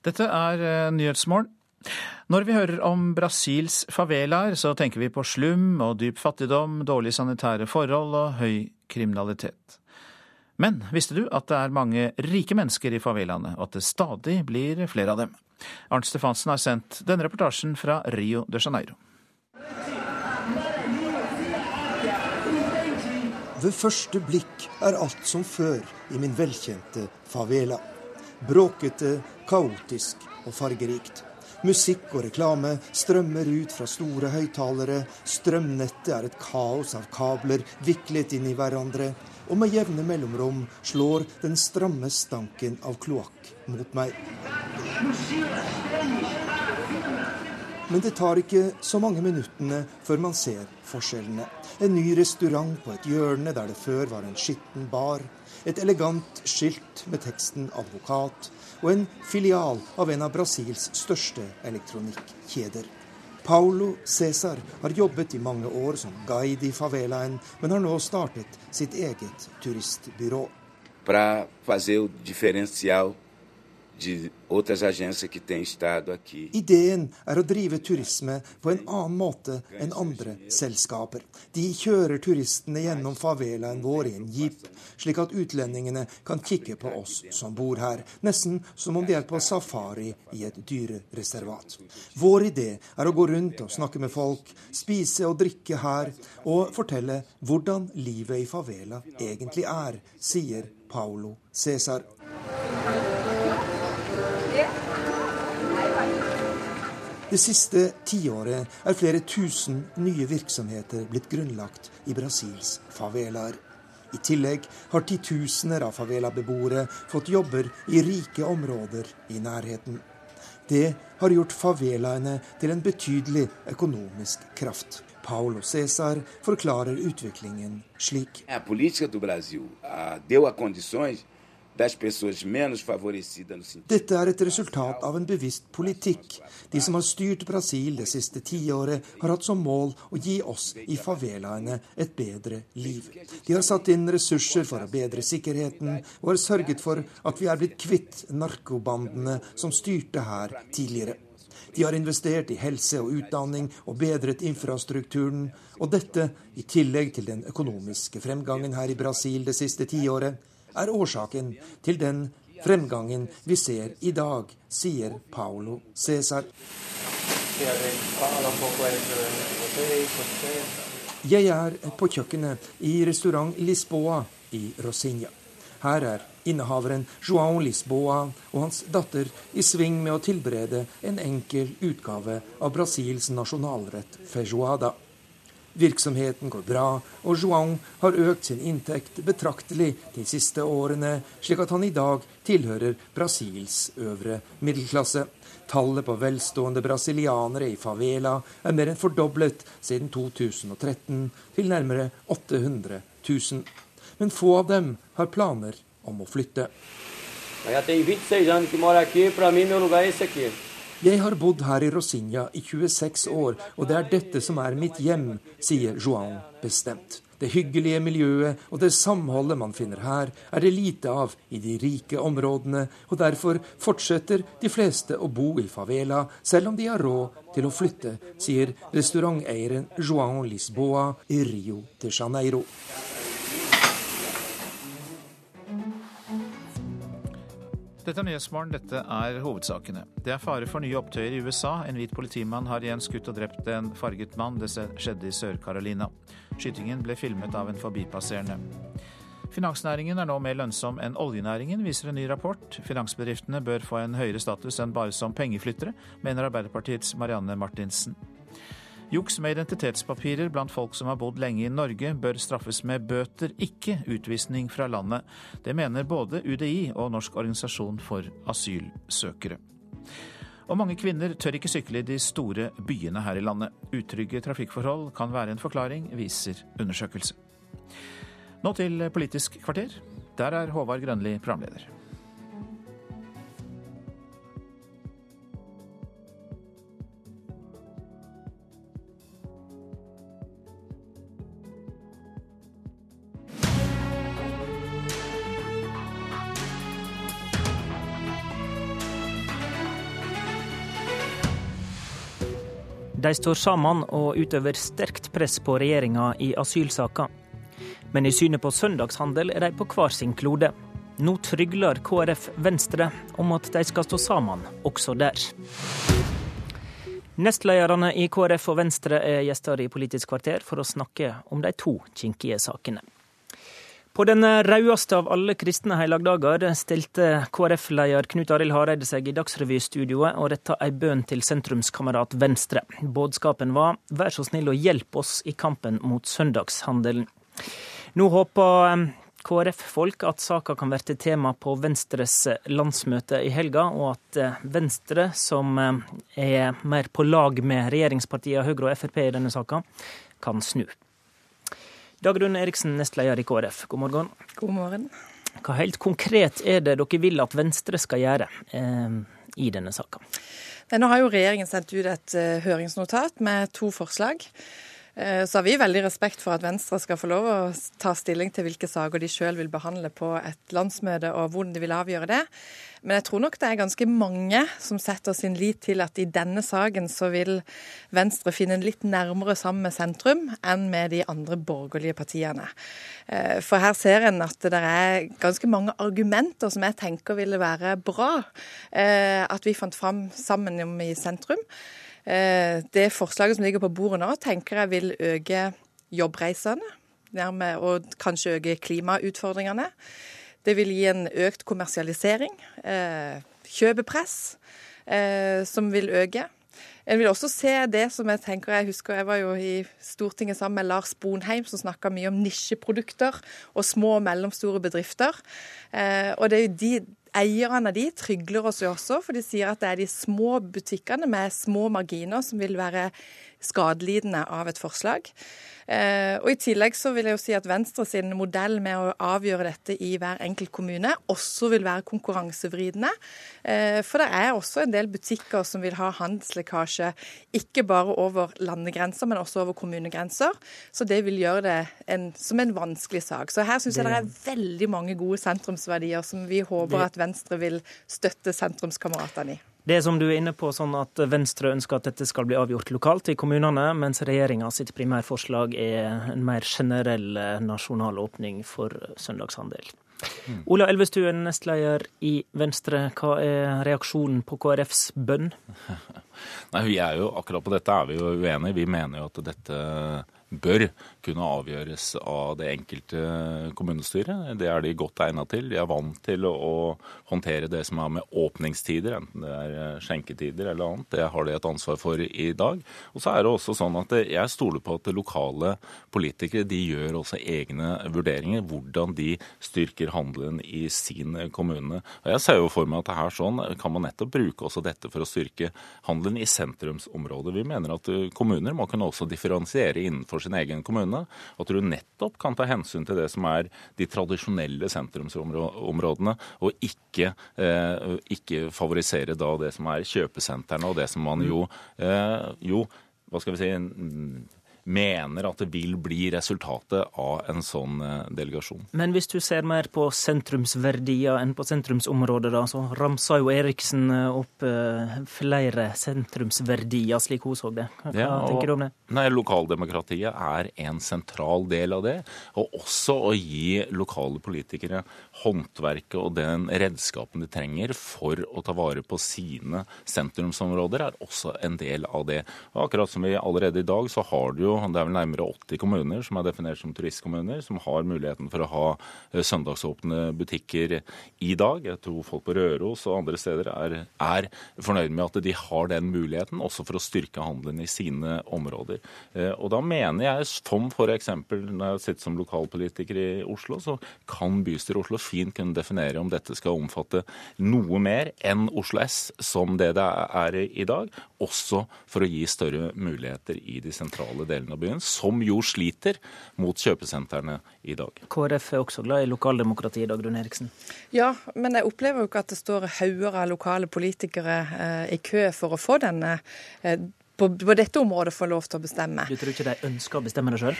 Speaker 2: Dette er eh, Nyhetsmorgen. Når vi hører om Brasils favelaer, så tenker vi på slum og dyp fattigdom, dårlige sanitære forhold og høy kriminalitet. Men visste du at det er mange rike mennesker i favelaene, og at det stadig blir flere av dem? Arnt Stefansen har sendt denne reportasjen fra Rio de Janeiro.
Speaker 22: Ved første blikk er alt som før i min velkjente favela. Bråkete, kaotisk og fargerikt. Musikk og reklame strømmer ut fra store høyttalere. Strømnettet er et kaos av kabler viklet inn i hverandre. Og med jevne mellomrom slår den stramme stanken av kloakk mot meg. Men det tar ikke så mange minuttene før man ser forskjellene. En ny restaurant på et hjørne der det før var en skitten bar. Et elegant skilt med teksten 'advokat' og en filial av en av Brasils største elektronikkjeder. Paulo Cæsar har jobbet i mange år som guide i favelaen, men har nå startet sitt eget turistbyrå.
Speaker 50: Para fazer o diferencial de outras agências que têm estado aqui.
Speaker 22: Ideen er å drive turisme på en annen måte enn andre selskaper. De kjører turistene gjennom favelaen vår i en jeep, slik at utlendingene kan kikke på oss som bor her, nesten som om de er på safari i et dyrereservat. Vår idé er å gå rundt og snakke med folk, spise og drikke her, og fortelle hvordan livet i favela egentlig er, sier Paulo Cæsar. Det siste tiåret er flere tusen nye virksomheter blitt grunnlagt i Brasils favelaer. I tillegg har titusener av favela-beboere fått jobber i rike områder i nærheten. Det har gjort favelaene til en betydelig økonomisk kraft. Paulo Cæsar forklarer utviklingen slik.
Speaker 50: A das pessoas menos favorecidas no sentido
Speaker 22: Dette er et resultat av en bevisst politikk. De som har styrt Brasil det siste tiåret, har hatt som mål å gi oss i favelaene et bedre liv. De har satt inn ressurser for å bedre sikkerheten, og har sørget for at vi er blitt kvitt narkobandene som styrte her tidligere. De har investert i helse og utdanning og bedret infrastrukturen. Og dette, i tillegg til den økonomiske fremgangen her i Brasil det siste tiåret, er årsaken til den fremgangen vi ser i dag, sier Paulo Cæsar. Jeg er på kjøkkenet i restaurant Lisboa i Rosinha. Her er innehaveren João Lisboa og hans datter i sving med å tilberede en enkel utgave av Brasils nasjonalrett feijoada. Virksomheten går bra, og João har økt sin inntekt betraktelig de siste årene, slik at han i dag tilhører Brasils øvre middelklasse. Tallet på velstående brasilianere i favela er mer enn fordoblet siden 2013, til nærmere 800 000. Men få av dem har planer om å flytte. Jeg har bodd her i Rosinha i 26 år, og det er dette som er mitt hjem, sier João bestemt. Det hyggelige miljøet og det samholdet man finner her, er det lite av i de rike områdene, og derfor fortsetter de fleste å bo i favela, selv om de har råd til å flytte, sier restauranteieren João Lisboa i Rio de Janeiro.
Speaker 2: Dette er Nyhetsmorgen, dette er hovedsakene. Det er fare for nye opptøyer i USA. En hvit politimann har igjen skutt og drept en farget mann. Det skjedde i Sør-Carolina. Skytingen ble filmet av en forbipasserende. Finansnæringen er nå mer lønnsom enn oljenæringen, viser en ny rapport. Finansbedriftene bør få en høyere status enn bare som pengeflyttere, mener Arbeiderpartiets Marianne Martinsen. Juks med identitetspapirer blant folk som har bodd lenge i Norge, bør straffes med bøter, ikke utvisning fra landet. Det mener både UDI og Norsk organisasjon for asylsøkere. Og mange kvinner tør ikke sykle i de store byene her i landet. Utrygge trafikkforhold kan være en forklaring, viser undersøkelse. Nå til Politisk kvarter. Der er Håvard Grønli programleder.
Speaker 51: De står sammen og utøver sterkt press på regjeringa i asylsaker. Men i synet på søndagshandel er de på hver sin klode. Nå trygler KrF Venstre om at de skal stå sammen også der. Nestlederne i KrF og Venstre er gjester i Politisk kvarter for å snakke om de to kinkige sakene. På den rødeste av alle kristne helligdager stilte KrF-leder Knut Arild Hareide seg i Dagsrevy-studioet og retta ei bønn til sentrumskamerat Venstre. Budskapen var 'vær så snill og hjelp oss i kampen mot søndagshandelen'. Nå håper KrF-folk at saka kan bli tema på Venstres landsmøte i helga, og at Venstre, som er mer på lag med regjeringspartiene Høyre og Frp i denne saka, kan snu. Dagrun Eriksen, nestleder i KrF, god morgen.
Speaker 52: God morgen.
Speaker 51: Hva helt konkret er det dere vil at Venstre skal gjøre eh, i denne saka?
Speaker 52: Nå har jo regjeringen sendt ut et uh, høringsnotat med to forslag. Uh, så har vi veldig respekt for at Venstre skal få lov å ta stilling til hvilke saker de sjøl vil behandle på et landsmøte, og hvordan de vil avgjøre det. Men jeg tror nok det er ganske mange som setter sin lit til at i denne saken så vil Venstre finne en litt nærmere sammen med sentrum enn med de andre borgerlige partiene. Eh, for her ser en at det er ganske mange argumenter som jeg tenker ville være bra eh, at vi fant fram sammen om i sentrum. Eh, det forslaget som ligger på bordet nå, tenker jeg vil øke jobbreisene. Og kanskje øke klimautfordringene. Det vil gi en økt kommersialisering, eh, kjøpepress, eh, som vil øke. En vil også se det som jeg tenker Jeg husker jeg var jo i Stortinget sammen med Lars Bonheim, som snakka mye om nisjeprodukter og små og mellomstore bedrifter. Eh, og det er jo de Eierne av de trygler oss jo også, for de sier at det er de små butikkene med små marginer som vil være skadelidende av et forslag. Eh, og I tillegg så vil jeg jo si at Venstre sin modell med å avgjøre dette i hver enkelt kommune også vil være konkurransevridende. Eh, for det er også en del butikker som vil ha handelslekkasje, ikke bare over landegrenser, men også over kommunegrenser. Så det vil gjøre det en, som en vanskelig sak. Så her syns jeg det er veldig mange gode sentrumsverdier som vi håper at Venstre vil støtte sentrumskameratene i.
Speaker 51: Det er som du er inne på, sånn at Venstre ønsker at dette skal bli avgjort lokalt i kommunene, mens regjeringa sitt primærforslag er en mer generell eh, nasjonal åpning for søndagshandel. Mm. Ola Elvestuen, nestleder i Venstre. Hva er reaksjonen på KrFs bønn? (laughs)
Speaker 53: Nei, vi er jo, Akkurat på dette er vi jo uenige. Vi mener jo at dette bør kunne avgjøres av det enkelte kommunestyret. Det er de godt egnet til. De er vant til å håndtere det som er med åpningstider, enten det er eh, skjenketider eller annet. Det har de et ansvar for i dag. Og så er det også sånn at jeg stoler på at lokale politikere de gjør også egne vurderinger, hvordan de styrker handelen i sin kommune. Og Jeg ser jo for meg at her sånn kan man nettopp bruke også dette for å styrke handelen i sentrumsområdet. Vi mener at kommuner må kunne også differensiere innenfor sin egen kommune. At du nettopp kan ta hensyn til det som er de tradisjonelle sentrumsområdene, og ikke, eh, ikke favorisere da det som er kjøpesentrene og det som man jo, eh, jo hva skal vi si mener at det vil bli resultatet av en sånn eh, delegasjon.
Speaker 51: Men hvis du ser mer på sentrumsverdier enn på sentrumsområdet, da, så ramsa jo Eriksen eh, opp eh, flere sentrumsverdier, slik hun så det. Hva ja, og, tenker du om det?
Speaker 53: Nei, Lokaldemokratiet er en sentral del av det. Og også å gi lokale politikere håndverket og den redskapen de trenger for å ta vare på sine sentrumsområder, er også en del av det. Og akkurat som vi allerede i dag, så har du jo det er vel nærmere 80 kommuner som er definert som turistkommuner, som har muligheten for å ha eh, søndagsåpne butikker i dag. Jeg tror folk på Røros og andre steder er, er fornøyd med at de har den muligheten, også for å styrke handelen i sine områder. Eh, og da mener jeg, som f.eks. når jeg sitter som lokalpolitiker i Oslo, så kan bystyret Oslo fint kunne definere om dette skal omfatte noe mer enn Oslo S, som det det er i dag, også for å gi større muligheter i de sentrale delene delen av byen, som jo sliter mot kjøpesentrene i dag.
Speaker 51: KrF er også glad i lokaldemokrati, Dagrun Eriksen?
Speaker 52: Ja, men jeg opplever jo ikke at det står hauger av lokale politikere eh, i kø for å få denne eh, på, på, dette området få lov til å bestemme.
Speaker 51: Du tror ikke de ønsker å bestemme det sjøl?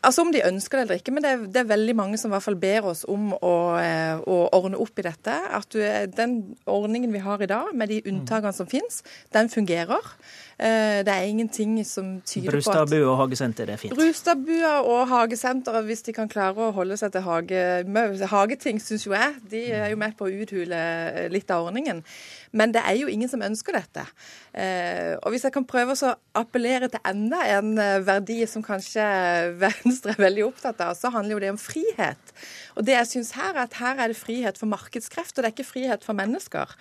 Speaker 52: Altså Om de ønsker det eller ikke, men det er, det er, veldig mange som i hvert fall ber oss om å, eh, å ordne opp i dette. At du, den ordningen vi har i dag, med de unntakene som finnes, den fungerer. Eh, det er ingenting som tyder på at
Speaker 51: Brustadbua og hagesenter er fint.
Speaker 52: Brustadbua og hagesenteret, hvis de kan klare å holde seg til hage, hageting, syns jo jeg, de er jo med på å uthule litt av ordningen. Men det er jo ingen som ønsker dette. Eh, og hvis jeg kan prøve å appellere til enda en eh, verdi som kanskje (laughs) Venstre er veldig opptatt av, så handler jo det om frihet. Og det jeg syns her, er at her er det frihet for markedskrefter, det er ikke frihet for mennesker.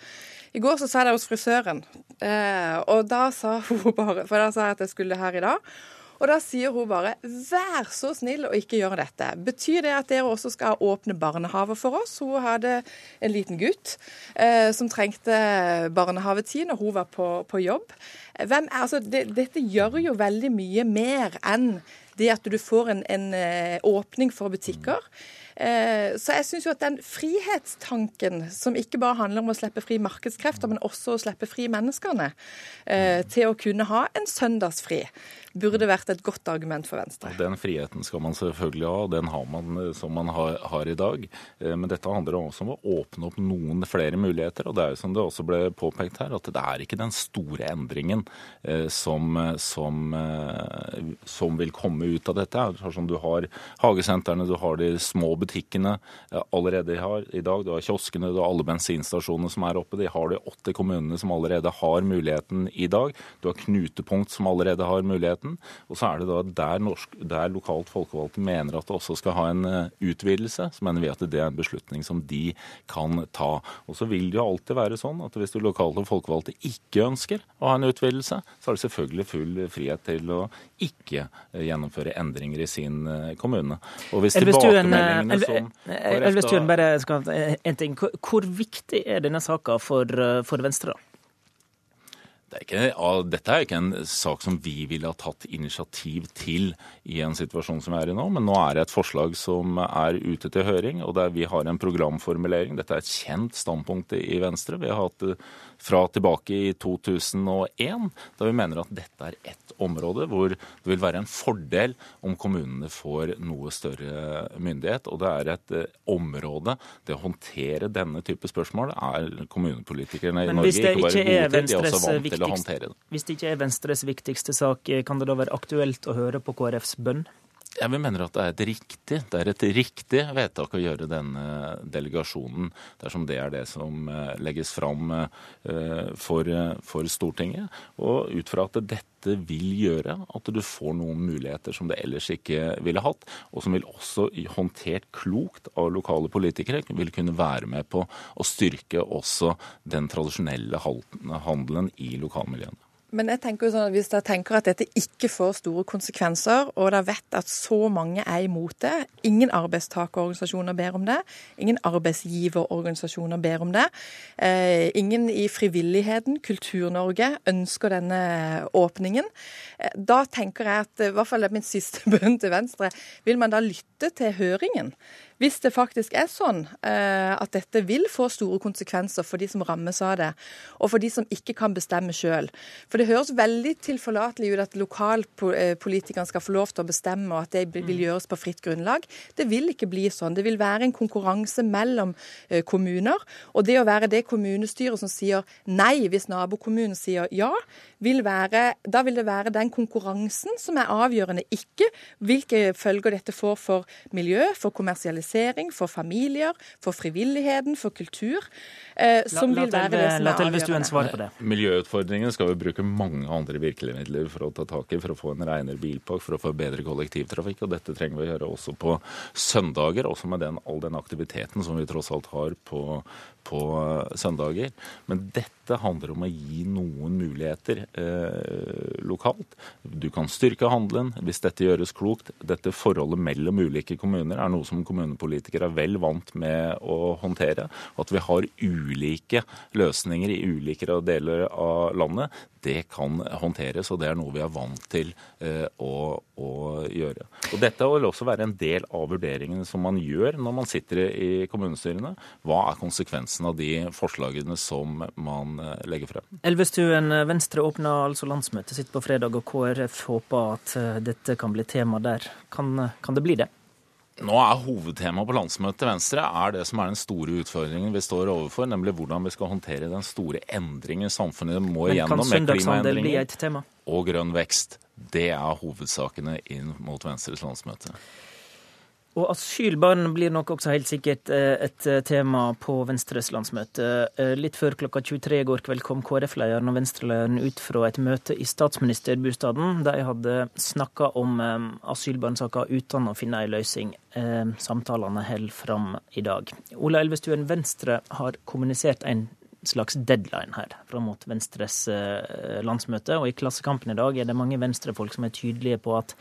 Speaker 52: I går så sa jeg det hos frisøren, eh, og da sa (laughs) hun bare For da sa jeg at jeg skulle her i dag. Og da sier hun bare 'vær så snill å ikke gjøre dette'. Betyr det at dere også skal åpne barnehaver for oss? Hun hadde en liten gutt eh, som trengte barnehavetid når hun var på, på jobb. Hvem, altså, det, dette gjør jo veldig mye mer enn det at du får en, en eh, åpning for butikker. Eh, så jeg syns jo at den frihetstanken, som ikke bare handler om å slippe fri markedskrefter, men også å slippe fri menneskene eh, til å kunne ha en søndagsfri, burde vært et godt argument for Venstre.
Speaker 53: Den friheten skal man selvfølgelig ha, den har man eh, som man har, har, i dag. Men dette handler også om å åpne opp noen flere muligheter. Og det er jo som det også ble påpekt her, at det er ikke den store endringen som, som, som vil komme ut av dette. Sånn du har hagesentrene, du har de små butikkene eh, allerede har i dag. Du har kioskene, du har alle bensinstasjonene som er oppe. De har de åtte kommunene som allerede har muligheten i dag. Du har knutepunkt som allerede har muligheten. Og så er det da der, norsk, der lokalt folkevalgte mener at det også skal ha en eh, utvidelse, så mener vi at det er en beslutning som de kan ta. Og så vil det jo alltid være sånn at hvis du lokale folkevalgte ikke ønsker å ha en utvidelse, så er det selvfølgelig full frihet til å ikke eh, gjennomføre endringer i sin kommune. Og hvis tilbakemeldingene
Speaker 51: som Elvestuen, bare en ting. Hvor viktig er denne saka for, for Venstre, da?
Speaker 53: Det er ikke, dette er ikke en sak som vi ville ha tatt initiativ til i en situasjon som vi er i nå, men nå er det et forslag som er ute til høring, og der vi har en programformulering. Dette er et kjent standpunkt i Venstre. Vi har hatt det fra tilbake i 2001, da vi mener at dette er ett område hvor det vil være en fordel om kommunene får noe større myndighet. Og det er et eh, område Det å håndtere denne type spørsmål er kommunepolitikerne i Norge ikke bare gode til, de er også vant til å håndtere det.
Speaker 51: Hvis det ikke er Venstres viktigste sak, kan det da være aktuelt å høre på KrFs bønn?
Speaker 53: Jeg mener at det er et riktig det er et riktig vedtak å gjøre denne delegasjonen dersom det er det som eh, legges fram eh, for, for Stortinget. Og ut fra at dette vil gjøre at du får noen muligheter som det ellers ikke ville hatt, og som vil også håndtert klokt av lokale politikere vil kunne være med på å styrke også den tradisjonelle handelen i lokalmiljøene.
Speaker 52: Men jeg tenker jo sånn at hvis dere tenker at dette ikke får store konsekvenser, og dere vet at så mange er imot det Ingen arbeidstakerorganisasjoner ber om det. Ingen arbeidsgiverorganisasjoner ber om det. Eh, ingen i frivilligheten, Kultur-Norge, ønsker denne åpningen. Eh, da tenker jeg at, i hvert fall det er min siste (laughs) bønn til Venstre, vil man da lytte til høringen? Hvis det faktisk er sånn eh, at dette vil få store konsekvenser for de som rammes av det, og for de som ikke kan bestemme sjøl. For det høres veldig tilforlatelig ut at lokalpolitikerne skal få lov til å bestemme, og at det vil mm. gjøres på fritt grunnlag. Det vil ikke bli sånn. Det vil være en konkurranse mellom eh, kommuner. Og det å være det kommunestyret som sier nei hvis nabokommunen sier ja, vil være, da vil det være den konkurransen som er avgjørende, ikke hvilke følger dette får for miljø, for kommersialisering, for familier, for frivilligheten, for kultur. Eh, som la, vil være det som er avgjørende.
Speaker 53: Miljøutfordringene skal vi bruke mange andre virkemidler for å ta tak i, for å få en renere bilpark, for å få bedre kollektivtrafikk. Og dette trenger vi å gjøre også på søndager, også med den, all den aktiviteten som vi tross alt har på, på søndager. Men dette handler om å gi noen muligheter eh, lokalt. Du kan styrke handelen hvis dette gjøres klokt. Dette forholdet mellom ulike kommuner er noe som kommunepolitikere er vel vant med å håndtere. At vi har ulike løsninger i ulike deler av landet, det kan håndteres, og det er noe vi er vant til eh, å, å, gjøre. Og Dette vil også være en del av vurderingene som man gjør når man sitter i kommunestyrene. Hva er konsekvensen av de forslagene som man eh, legger frem?
Speaker 51: Elvestuen, Venstre åpna altså landsmøtet sitt på fredag, og KrF håper at eh, dette kan bli tema der. Kan, kan det bli det?
Speaker 53: Nå er Hovedtemaet på landsmøtet til Venstre er det som er den store utfordringen vi står overfor, nemlig hvordan vi skal håndtere den store endringen samfunnet må igjennom med klimaendringer og grønn vekst. Det er hovedsakene inn mot Venstres landsmøte.
Speaker 51: Og asylbarn blir nok også helt sikkert eh, et eh, tema på Venstres landsmøte. Eh, litt før klokka 23 i går kveld kom KrF-lederen og Venstre-lederen ut fra et møte i statsministerbostaden. De hadde snakka om asylbarnsaka uten å finne ei løsning. Samtalene holder fram i dag. Ola Elvestuen, Venstre har kommunisert en slags deadline her fram mot Venstres landsmøte. Og i Klassekampen i dag er det mange venstrefolk som er tydelige på at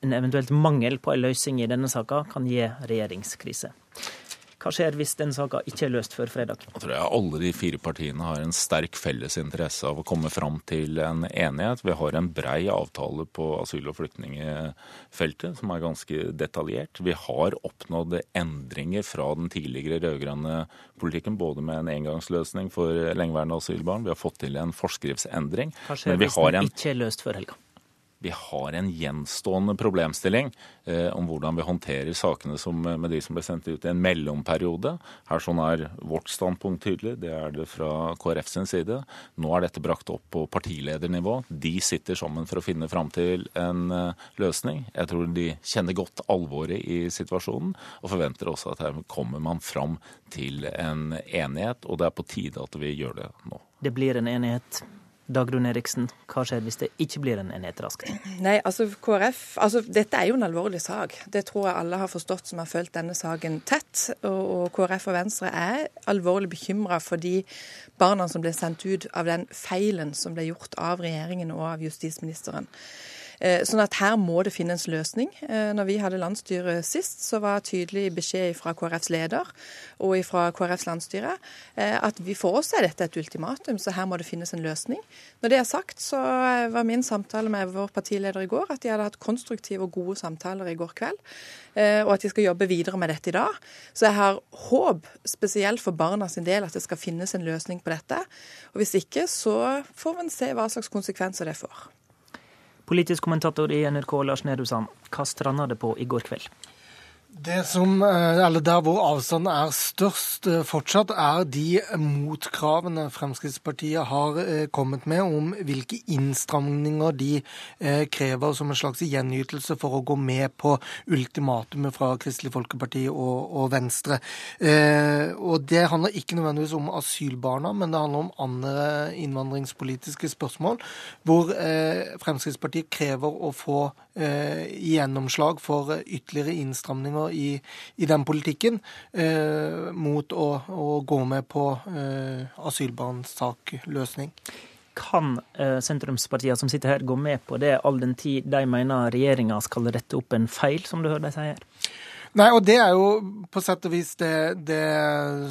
Speaker 51: en eventuelt mangel på en løsning i denne saka kan gi regjeringskrise. Hva skjer hvis den saka ikke er løst før fredag?
Speaker 53: Jeg tror jeg alle de fire partiene har en sterk felles interesse av å komme fram til en enighet. Vi har en brei avtale på asyl- og flyktningfeltet som er ganske detaljert. Vi har oppnådd endringer fra den tidligere rød-grønne politikken, både med en engangsløsning for lengeværende asylbarn, vi har fått til en forskriftsendring.
Speaker 51: Hva skjer hvis den ikke er løst før helga?
Speaker 53: Vi har en gjenstående problemstilling eh, om hvordan vi håndterer sakene som, eh, med de som ble sendt ut i en mellomperiode. Her sånn er vårt standpunkt tydelig, det er det fra KrF sin side. Nå er dette brakt opp på partiledernivå. De sitter sammen for å finne fram til en eh, løsning. Jeg tror de kjenner godt alvoret i situasjonen, og forventer også at her kommer man fram til en enighet, og det er på tide at vi gjør det nå.
Speaker 51: Det blir en enighet Dagrun Eriksen, hva skjer hvis det ikke blir en enighet raskt?
Speaker 52: Nei, altså KrF, altså Dette er jo en alvorlig sak. Det tror jeg alle har forstått som har fulgt denne saken tett. Og, og KrF og Venstre er alvorlig bekymra for de barna som ble sendt ut av den feilen som ble gjort av regjeringen og av justisministeren. Eh, sånn at her må det finnes løsning. Eh, når vi hadde landsstyret sist, så var tydelig beskjed fra KrFs leder og fra KrFs landsstyre eh, at vi for oss er dette et ultimatum, så her må det finnes en løsning. Når det er sagt, så var min samtale med vår partileder i går at de hadde hatt konstruktive og gode samtaler i går kveld, og at de skal jobbe videre med dette i dag. Så jeg har håp, spesielt for barna sin del, at det skal finnes en løsning på dette. Og hvis ikke, så får vi se hva slags konsekvenser det får.
Speaker 51: Politisk kommentator i NRK, Lars Nehru Sand, hva stranda det på i går kveld?
Speaker 23: Det som, eh, eller Der hvor avstanden er størst eh, fortsatt, er de motkravene Fremskrittspartiet har eh, kommet med om hvilke innstramninger de krever som en slags gjenytelse for å gå med på ultimatumet fra Kristelig Folkeparti og, og Venstre. Og Det handler ikke nødvendigvis om asylbarna, men det handler om andre innvandringspolitiske spørsmål, hvor Fremskrittspartiet krever å få gjennomslag for ytterligere innstramninger i, i den politikken eh, mot å, å, gå med på eh, asylbarnsakløsning.
Speaker 51: Kan eh, sentrumspartiene som sitter her gå med på det, all den tid de mener regjeringa skal rette opp en feil, som du hører de sier?
Speaker 23: Nei, og det er jo på sett og vis det, det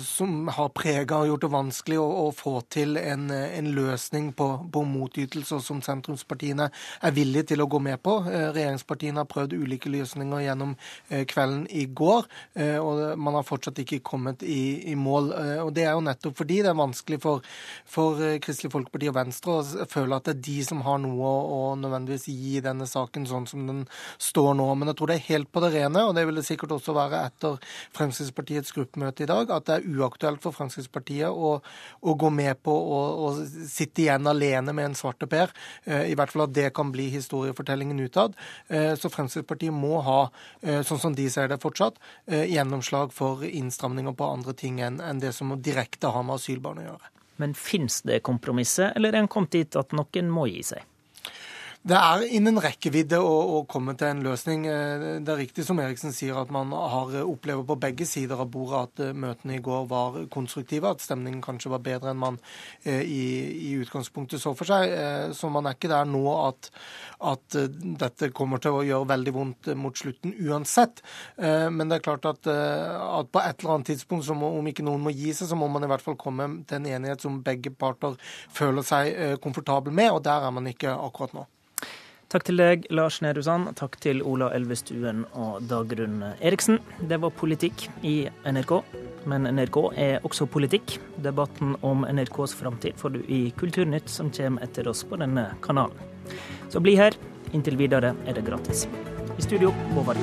Speaker 23: som har prega og gjort det vanskelig å, å få til en, en løsning på, på, motytelser som sentrumspartiene er villige til å gå med på. Eh, regjeringspartiene har prøvd ulike løsninger gjennom eh, kvelden i går, eh, og man har fortsatt ikke kommet i, i mål. Og Det er jo nettopp fordi det er vanskelig for, for Kristelig Folkeparti og Venstre å føle at det er de som har noe å nødvendigvis gi denne saken sånn som den står nå. Men jeg tror det er helt på det rene, og det vil det sikkert sikkert også være etter Fremskrittspartiets gruppemøte i dag, at det er uaktuelt for Fremskrittspartiet å, å gå med på å, sitte igjen alene med en svarte per. I hvert fall at det kan bli historiefortellingen utad. Eh, så Fremskrittspartiet må ha, eh, sånn som de ser det fortsatt, gjennomslag for innstramninger på andre ting enn det som direkte har med asylbarn å gjøre.
Speaker 51: Men fins det kompromisset, eller er en kommet dit at noen må gi seg?
Speaker 23: Det er innen rekkevidde å, å, komme til en løsning. Eh, det er riktig som Eriksen sier at man har opplever på begge sider av bordet at eh, møtene i går var konstruktive, at stemningen kanskje var bedre enn man eh, i, i utgangspunktet så for seg. Så man er ikke der nå at, at, dette kommer til å gjøre veldig vondt mot slutten uansett. Men det er klart at, at på et eller annet tidspunkt, må, om ikke noen må gi seg, så må man i hvert fall komme til en enighet som begge parter føler seg komfortable med, og der er man ikke akkurat nå.
Speaker 51: Takk til deg, Lars Nehru Sand. Takk til Ola Elvestuen og Dagrun Eriksen. Det var politikk i NRK. men NRK er også politikk. Debatten om NRKs framtid får du i Kulturnytt, som kommer etter oss på denne kanalen. Så bli her. Inntil videre er det gratis. I studio, Håvard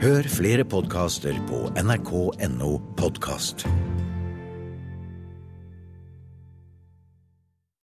Speaker 54: Hør flere podkaster på nrk.no podkast.